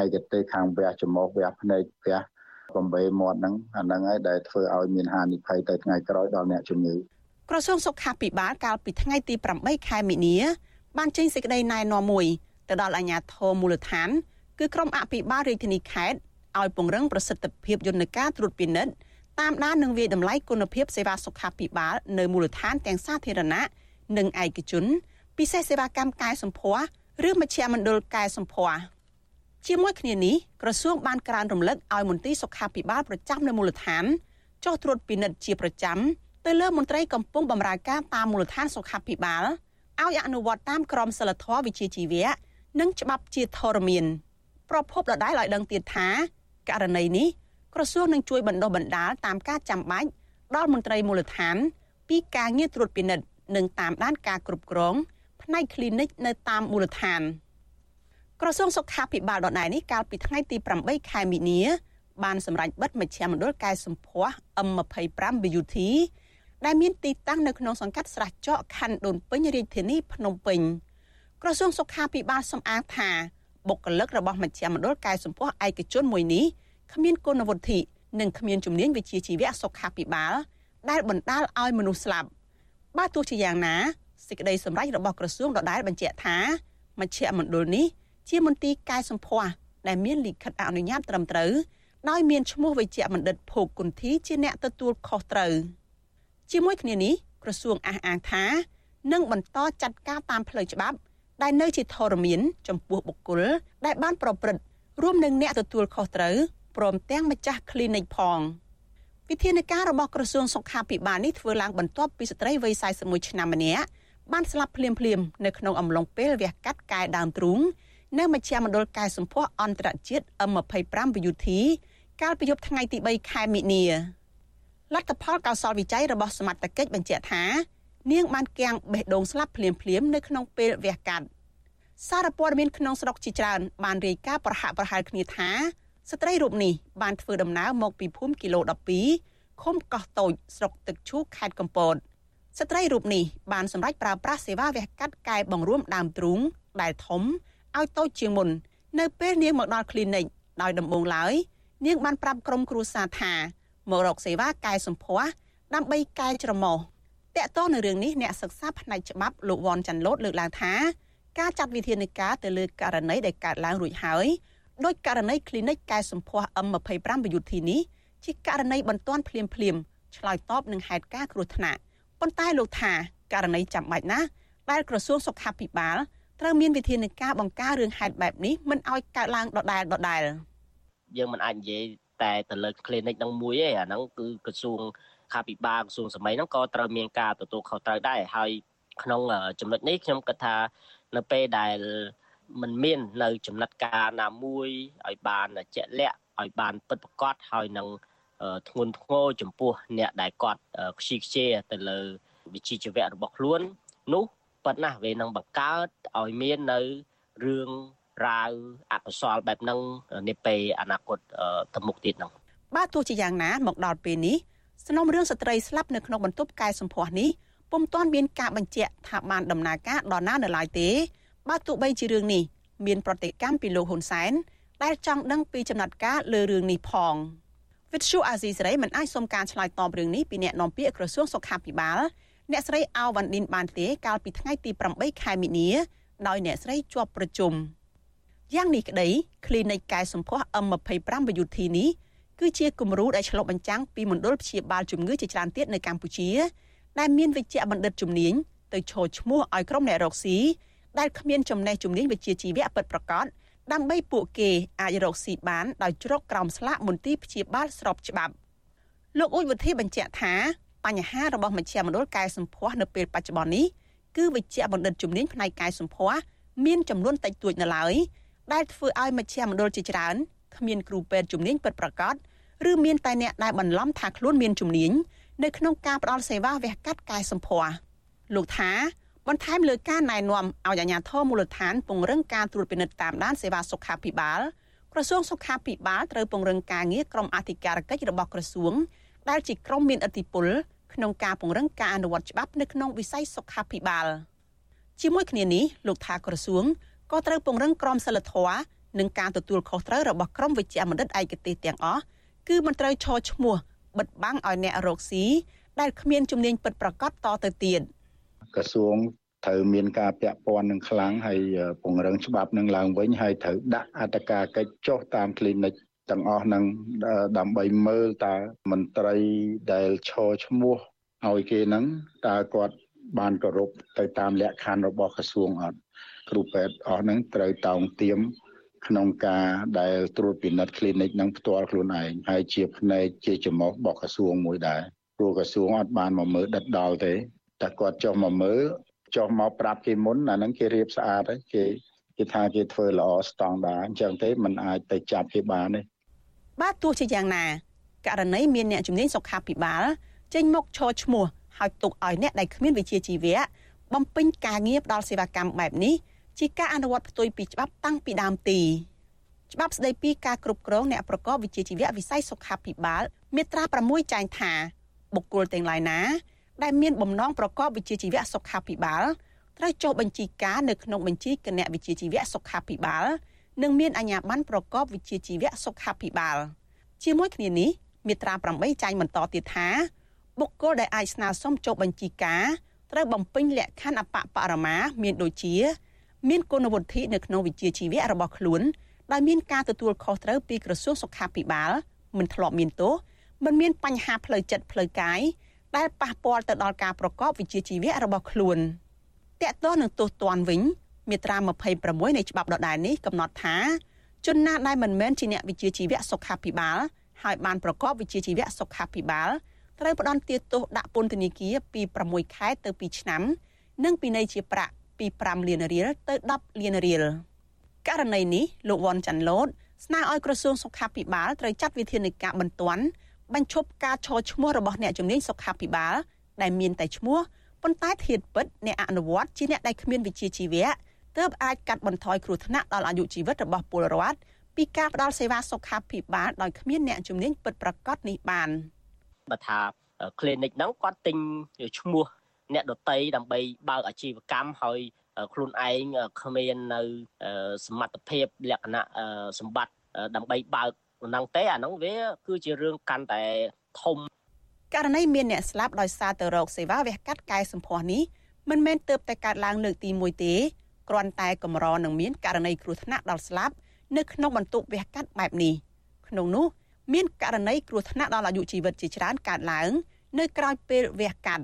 S: ឯកទេសខាងវះច្រមុះវះភ្នែកវះបំបីមាត់ហ្នឹងអាហ្នឹងហើយដែលធ្វើឲ្យមានហានិភ័យទៅថ្ងៃក្រោយដល់អ្នកជំងឺ
R: ក្រសួងសុខាភិបាលកាលពីថ្ងៃទី8ខែមីនា បានចេញសេចក្តីណែនាំមួយទៅដល់អាជ្ញាធរមូលដ្ឋានគឺក្រុមអភិបាលរាជធានីខេត្តឲ្យពង្រឹងប្រសិទ្ធភាពយន្តការត្រួតពិនិត្យតាមដាននិងវិតម្លៃគុណភាពសេវាសុខាភិបាលនៅមូលដ្ឋានទាំងសាធារណៈនិងឯកជន ពិសេសសេវាកម្មកែសម្ផស្សឬមជ្ឈមណ្ឌលកែសម្ផស្សជាមួយគ្នានេះក្រសួងបានក្រើនរំលឹកឲ្យមន្ទីរសុខាភិបាលប្រចាំនៅមូលដ្ឋានចុះត្រួតពិនិត្យជាប្រចាំទៅលើមន្ត្រីកំពុងបម្រើការតាមមូលដ្ឋានសុខាភិបាល ឲ្យអនុវត្តតាមក្រមសីលធម៌វិជ្ជាជីវៈនិងច្បាប់ជាធរមាន ប្រពន្ធដដែលឲ្យដឹងទៀតថាករណីនេះក្រសួងនឹងជួយបណ្ដុះបណ្ដាលតាមការចាំបាច់ដល់មន្ត្រីមូលដ្ឋាន ពីការងារត្រួតពិនិត្យនិងតាមដានការគ្រប់គ្រងផ្នែក clinic នៅតាមមូលដ្ឋានក្រសួងសុខាភិបាលដដែលនេះកាលពីថ្ងៃទី8ខែមីនាបានសម្រេចបិទមជ្ឈមណ្ឌលកែសម្ផស្ស M25 BUT ដែលមានទីតាំងនៅក្នុងសង្កាត់ស្រះចកខណ្ឌដូនពេញរាជធានីភ្នំពេញក្រសួងសុខាភិបាលសំអាងថាបុគ្គលិករបស់មជ្ឈមណ្ឌលកែសម្ផស្សឯកជនមួយនេះគ្មានគុណវុឌ្ឍិនិងគ្មានជំនាញវិជ្ជាជីវៈសុខាភិបាល ដែលបណ្ដាលឲ្យមនុស្សស្លាប់បើទោះជាយ៉ាងណាសេចក្តីសម្រេចរបស់ក្រសួងដដែលបញ្ជាក់ថាមជ្ឈមណ្ឌលនេះជាមន្ទីរកែសម្ផស្សដែលមានលិខិតអនុញ្ញាតត្រឹមត្រូវដោយមានឈ្មោះវិជ្ជបណ្ឌិតភោគគុន្ធីជាអ្នកទទួលខុសត្រូវ ជាមួយគ្នានេះក្រសួងអះអាងថានឹងបន្តចាត់ការតាមផ្លូវច្បាប់ ដែលនៅជាធរមានចំពោះបុគ្គលដែលបានប្រព្រឹត្តរួមនឹងអ្នកទទួលខុសត្រូវព្រមទាំងម្ចាស់ clinic ផងវិធានការរបស់ក្រសួងសុខាភិបាលនេះធ្វើឡើងបន្ទាប់ពីស្ត្រីវ័យ41ឆ្នាំម្នាក់បានស្លាប់ភ្លាមៗនៅក្នុងអំឡុងពេលវះកាត់កែដើមទ្រូងនៅមជ្ឈមណ្ឌលកែសម្ផស្សអន្តរជាតិ M25 VUT កាលពីយប់ថ្ងៃទី3ខែមិនិនា លទ្ធផលកោសលវិច័យរបស់សមត្ថកិច្ចបញ្ជាក់ថានាងបានគាំងបេះដូងស្លាប់ភ្លាមៗនៅក្នុងពេលវះកាត់សារព័ត៌មានក្នុងស្រុកជាច្រើនបានរាយការណ៍ប្រហាក់ប្រហែលគ្នាថាស្ត្រីរូបនេះបានធ្វើដំណើរមកពីភូមិគីឡូ12ឃុំកោះតូចស្រុកទឹកឈូខេត្តកំពតស្ត្រីរូបនេះបានសម្រេចប្រើប្រាស់សេវាវះកាត់កែបង្រួមដើមទ្រូងដែលធំឲ្យតូចជាងមុន នៅពេលនាងមកដល់ clinic ដោយដំបូងឡើយនាងបានប្រាប់ក្រុមគ្រួសារថា មករកសេវាកែសម្ផស្សដើម្បីកែច្រមុះតកតនៅរឿងនេះអ្នកសិក្សាផ្នែកច្បាប់លោកវ៉ាន់ចាន់លូតលើកឡើងថាការចាត់វិធានការទៅលើករណីដែលកើតឡើងរួចហើយដោយករណី clinic កែសម្ផស្ស M25 ប្រយុទ្ធទីនេះជាករណីបន្ទាន់ភ្លាមភ្លាមឆ្លើយតបនឹងហេតុការណ៍គ្រោះថ្នាក់ប៉ុន្តែលោកថាករណីចាំបាច់ណាស់ដែលក្រសួងសុខាភិបាលត្រូវមានវិធានការបង្ការរឿងហេតុបែបនេះមិនឲ្យកើតឡើងដដែលដដែល
T: យើងមិនអាចនិយាយ តែទៅលើ clinic នឹងមួយទេអាហ្នឹងគឺក្រសួងខាភិបាលក្រសួងសម័យហ្នឹងក៏ត្រូវមានការទទួលខុសត្រូវដែរហើយក្នុងចំណុចនេះខ្ញុំគិតថានៅពេលដែលมันមាននៅចំណាត់ការណាមួយឲ្យបានជាក់លាក់ឲ្យបានពិតប្រាកដហើយនឹងធ្ងន់ធ្ងរចំពោះអ្នកដែលគាត់ខ្ជិលខ្ជាទៅលើវិជ្ជាជីវៈរបស់ខ្លួននោះប៉ុណ្ណាវានឹងបង្កើតឲ្យមាននៅរឿង រ៉ាវអកុសលបែបហ្នឹងនាពេលអនាគតទៅមុខទៀតហ្នឹង
R: បើទោះជាយ៉ាងណាមកដល់ពេលនេះសំណុំរឿងស្ត្រីស្លាប់នៅក្នុងបន្ទប់កែសម្ផស្សនេះពុំទាន់មានការបញ្ជាក់ថាបានដំណើរការដល់ណានៅឡើយទេបើទោះបីជារឿងនេះមានប្រតិកម្មពីលោកហ៊ុនសែនដែលចង់ដឹងពីចំណាត់ការលើរឿងនេះផងវិទ្យុអាស៊ីសេរីមិនអាចសុំការឆ្លើយតបរឿងនេះពីអ្នកនាំពាក្យក្រសួងសុខាភិបាលអ្នកស្រីអាវវ៉ាន់ឌិនបានទេកាលពីថ្ងៃទី8ខែមីនាដោយអ្នកស្រីជាប់ប្រជុំ យ៉ាងនេះក្តី clinic កែសម្ផស្ស M25 BUT នេះគឺជាគំរូដែលឆ្លុះបញ្ចាំងពីមណ្ឌលព្យាបាលជំងឺជាច្រើនទៀតនៅកម្ពុជាដែលមានវិជ្ជាបណ្ឌិតជំនាញទៅឈរឈ្មោះឲ្យក្រុមអ្នករកស៊ីដែលគ្មានចំណេះជំនាញវិជ្ជាជីវៈពិតប្រាកដដើម្បីពួកគេអាចរកស៊ីបានដោយជ្រកក្រោមស្លាកមន្ទីរព្យាបាលស្របច្បាប់លោកអ៊ុចវិធីបញ្ជាក់ថាបញ្ហារបស់មជ្ឈមណ្ឌលកែសម្ផស្សនៅពេលបច្ចុប្បន្ននេះគឺវិជ្ជាបណ្ឌិតជំនាញផ្នែកកែសម្ផស្សមានចំនួនតិចតួចនៅឡើយ ដែលធ្វើឲ្យមជ្ឈមណ្ឌលជាច្រើនគ្មានគ្រូពេទ្យជំនាញពិតប្រាកដឬមានតែអ្នកដែលបន្លំថាខ្លួនមានជំនាញនៅក្នុងការផ្តល់សេវាវះកាត់កែសម្ផស្សលោកថាបន្ថែមលើការណែនាំឲ្យអាជ្ញាធរមូលដ្ឋានពង្រឹងការត្រួតពិនិត្យតាមដានសេវាសុខាភិបាលក្រសួងសុខាភិបាលត្រូវពង្រឹងការងារក្រុមអធិការកិច្ចរបស់ក្រសួង ដែលជាក្រុមមានឥទ្ធិពលក្នុងការពង្រឹងការអនុវត្តច្បាប់នៅក្នុងវិស័យសុខាភិបាលជាមួយគ្នានេះលោកថាក្រសួង ក៏ត្រូវពង្រឹងក្រមសីលធម៌និងការទទួលខុសត្រូវរបស់ក្រុមវិជ្ជាបណ្ឌិតឯកទេសទាំងអស់គឺមិនត្រូវឈរឈ្មោះបិទបាំងឲ្យអ្នករកស៊ីដែលគ្មានជំនាញពិតប្រាកដតទៅទៀត
S: ក្រសួងត្រូវមានការពាក់ព័ន្ធនឹងខ្លាំងហើយពង្រឹងច្បាប់នឹងឡើងវិញហើយត្រូវដាក់អត្តការកិច្ចចុះតាម clinic ទាំងអស់នឹងដើម្បីមើលតើមន្ត្រីដែលឈរឈ្មោះឲ្យគេហ្នឹងតើគាត់បានគោរពទៅតាមលក្ខខណ្ឌរបស់ក្រសួងអត់ គ្រូពេទ្យអស់ហ្នឹងត្រូវតោងទៀមក្នុងការដែលត្រួតពិនិត្យ clinic នឹងផ្ទាល់ខ្លួនឯងហើយជាផ្នែកជាចំោះរបស់ក្រសួងមួយដែរព្រោះក្រសួងអត់បានមកមើលដិតដល់ទេតែគាត់ចុះមកមើលចុះមកប្រាប់គេមុនអាហ្នឹងគេរៀបស្អាតហើយគេគេថាគេធ្វើល្អស្តង់ដាអញ្ចឹងទេมันអាចទៅចាប់គេបានទេ
R: បាទទោះជាយ៉ាងណាករណីមានអ្នកជំនាញសុខាភិបាលចេញមកឈរឈ្មោះហើយទុកឲ្យអ្នកដែលគ្មានវិជ្ជាជីវៈបំពេញការងារផ្ដល់សេវាកម្មបែបនេះ ជាការអនុវត្តផ្ទុយពីច្បាប់តាំងពីដើមទីច្បាប់ស្ដីពីការគ្រប់គ្រងអ្នកប្រកបវិជ្ជាជីវៈវិស័យសុខាភិបាលមាត្រា6ចែងថាបុគ្គលទាំងឡាយណា ដែលមានបំណងប្រកបវិជ្ជាជីវៈសុខាភិបាលត្រូវចុះបញ្ជីការនៅក្នុងបញ្ជីគណៈវិជ្ជាជីវៈសុខាភិបាលនិងមានអាជ្ញាប័ណ្ណប្រកបវិជ្ជាជីវៈសុខាភិបាល ជាមួយគ្នានេះមាត្រា8ចែងបន្តទៀតថាបុគ្គលដែលអាចស្នើសុំចុះបញ្ជីការត្រូវបំពេញលក្ខខណ្ឌអបបរមាមានដូចជា មានគុណវុឌ្ឍិនៅក្នុងវិជ្ជាជីវៈរបស់ខ្លួនដោយមានការទទួលខុសត្រូវពីក្រសួងសុខាភិបាលមិនធ្លាប់មានទោសមិនមានបញ្ហាផ្លូវចិត្តផ្លូវកាយដែលប៉ះពាល់ទៅដល់ការប្រកបវិជ្ជាជីវៈរបស់ខ្លួនតកតោះនឹងទោសទណ្ឌវិញមាត្រា26នៃច្បាប់ដដែលនេះកំណត់ថាជនណាដែលមិនមែនជាអ្នកវិជ្ជាជីវៈសុខាភិបាលហើយបានប្រកបវិជ្ជាជីវៈសុខាភិបាលត្រូវផ្ដន្ទាទោសដាក់ពន្ធនាគារពី6ខែទៅ2ឆ្នាំ និងពិន័យជាប្រាក់ ពី5លានរៀលទៅ10លានរៀលករណីនេះលោកវ៉ាន់ចាន់ឡូតស្នើឲ្យក្រសួងសុខាភិបាលត្រូវចាត់វិធានការបន្ទាន់បញ្ឈប់ការឈរឈ្មោះរបស់អ្នកជំនាញសុខាភិបាល ដែលមានតែឈ្មោះប៉ុន្តែធៀបពិតអ្នកអនុវត្តជាអ្នកដែលគ្មានវិជ្ជាជីវៈទើបអាចកាត់បន្ថយគ្រោះថ្នាក់ដល់អាយុជីវិតរបស់ពលរដ្ឋពីការផ្តល់សេវាសុខាភិបាលដោយគ្មានអ្នកជំនាញពិតប្រាកដនេះបាន
T: បើថា clinic ហ្នឹងគាត់ទិញឈ្មោះ អ្នកដតីដើម្បីបើកអាជីវកម្មហើយខ្លួនឯងគ្មាននៅសមត្ថភាពលក្ខណៈសម្បត្តិដើម្បីបើកហ្នឹងទេអាហ្នឹងវា គឺជារឿងកាន់តែធំ
R: ករណីមានអ្នកស្លាប់ដោយសារទៅរោគសេវាវះកាត់កែសម្ផស្សនេះមិនមែនទៅតែកើតឡើងលើកទី1ទេគ្រាន់តែកម្រនឹងមានករណីគ្រោះថ្នាក់ដល់ស្លាប់នៅក្នុងបន្ទប់វះកាត់បែបនេះក្នុងនោះ មានករណីគ្រោះថ្នាក់ដល់អាយុជីវិតជាច្រើនកើតឡើង នៅក្រៅពេលវះកាត់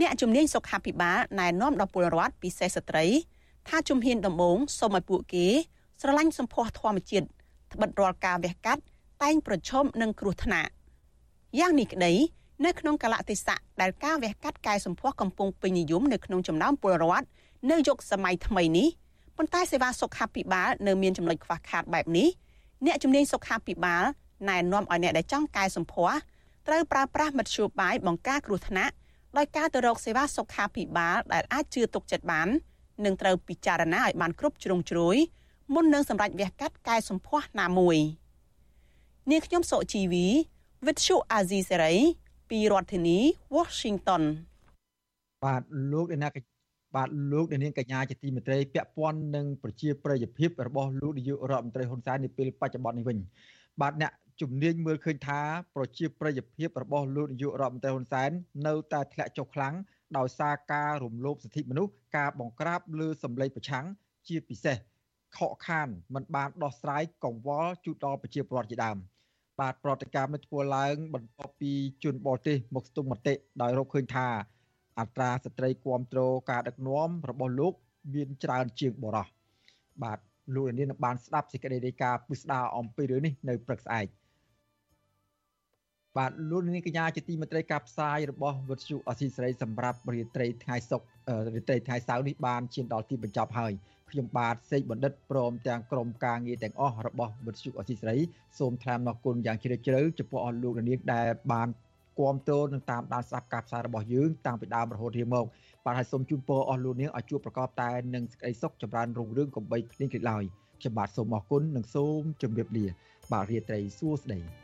R: អ្នកជំនាញសុខាភិបាលណែនាំដល់ពលរដ្ឋពិសេសស្ត្រី ថាជំហានដំបូងសូមឲ្យពួកគេ ស្រឡាញ់សម្ផស្សធម្មជាតិត្បិតរាល់ការវះកាត់តែងប្រឈមនឹងគ្រោះថ្នាក់យ៉ាងនេះក្តីនៅក្នុងកលៈទេសៈដែលការវះកាត់កែសម្ផស្សកំពុងពេញនិយមនៅក្នុងចំណោមពលរដ្ឋនៅយុគសម័យថ្មីនេះប៉ុន្តែសេវាសុខាភិបាលនៅមានចំណុចខ្វះខាតបែបនេះអ្នកជំនាញសុខាភិបាលណែនាំឲ្យអ្នកដែលចង់កែសម្ផស្សត្រូវប្រើប្រាស់មធ្យោបាយបង្ការគ្រោះថ្នាក់ ដោយការទៅរកសេវាសុខាភិបាលដែលអាចជឿទុកចិត្តបាននិងត្រូវពិចារណាឲ្យបានគ្រប់ជ្រុងជ្រោយមុននឹងសម្រេចវះកាត់កែសម្ផស្សណាមួយនាងខ្ញុំសុជីវីវិទ្យុអាស៊ីសេរីពីរដ្ឋធានី Washington
B: បាទលោកអ្នកបាទលោកនាងកញ្ញាជាទីមេត្រីពាក់ព័ន្ធនឹងប្រជាប្រិយភាពរបស់លោកនាយករដ្ឋមន្ត្រីហ៊ុនសែននាពេលបច្ចុប្បន្ននេះវិញបាទអ្នក ជំនាញមើលឃើញថាប្រជាប្រិយភាពរបស់លោកនាយករដ្ឋមន្ត្រីហ៊ុនសែននៅតែធ្លាក់ចុះខ្លាំងដោយសារការរំលោភសិទ្ធិមនុស្សការបង្ក្រាបលើសម្លេងប្រឆាំងជាពិសេសខកខានមិនបានដោះស្រាយកង្វល់ជូនដល់ប្រជាពលរដ្ឋជាដើមបាទប្រតិកម្មនេះធ្វើឡើង បន្ទាប់ពីជនបរទេសមកស្ទង់មតិដោយរកឃើញថា អត្រាស្ត្រីគ្រប់គ្រងការដឹកនាំរបស់លោកមានច្រើនជាងបរោះបាទលោកនាងនឹងបានស្ដាប់សេចក្តីរាយការណ៍ពិស្ដារអំពីរឿងនេះនៅព្រឹកស្អែក បាទលោកនាងកញ្ញាជាទីមេត្រីការផ្សាយរបស់វិទ្យុអស៊ីសេរីសម្រាប់រាត្រីថ្ងៃសុក្ររាត្រីថ្ងៃសៅរ៍នេះបានឈានដល់ទីបញ្ចប់ហើយខ្ញុំបាទសេកបណ្ឌិតព្រមទាំងក្រុមការងារទាំងអស់របស់វិទ្យុអស៊ីសេរីសូមថ្លែងអរគុណយ៉ាងជ្រាលជ្រៅចំពោះអស់លោកនាងដែលបានគ្រប់គ្រងនិងតាមដានស្ដាប់ការផ្សាយរបស់យើងតាំងពីដើមរហូតរៀងមកបាទហើយសូមជូនពរអស់លោកនាងឲ្យជួបប្រកបតែនឹងសេចក្តីសុខចម្រើនរុងរឿងកំបីគ្លៀងគ្លេឡើយខ្ញុំបាទសូមអរគុណនិងសូមជម្រាបលា បាទរាត្រីសួស្តី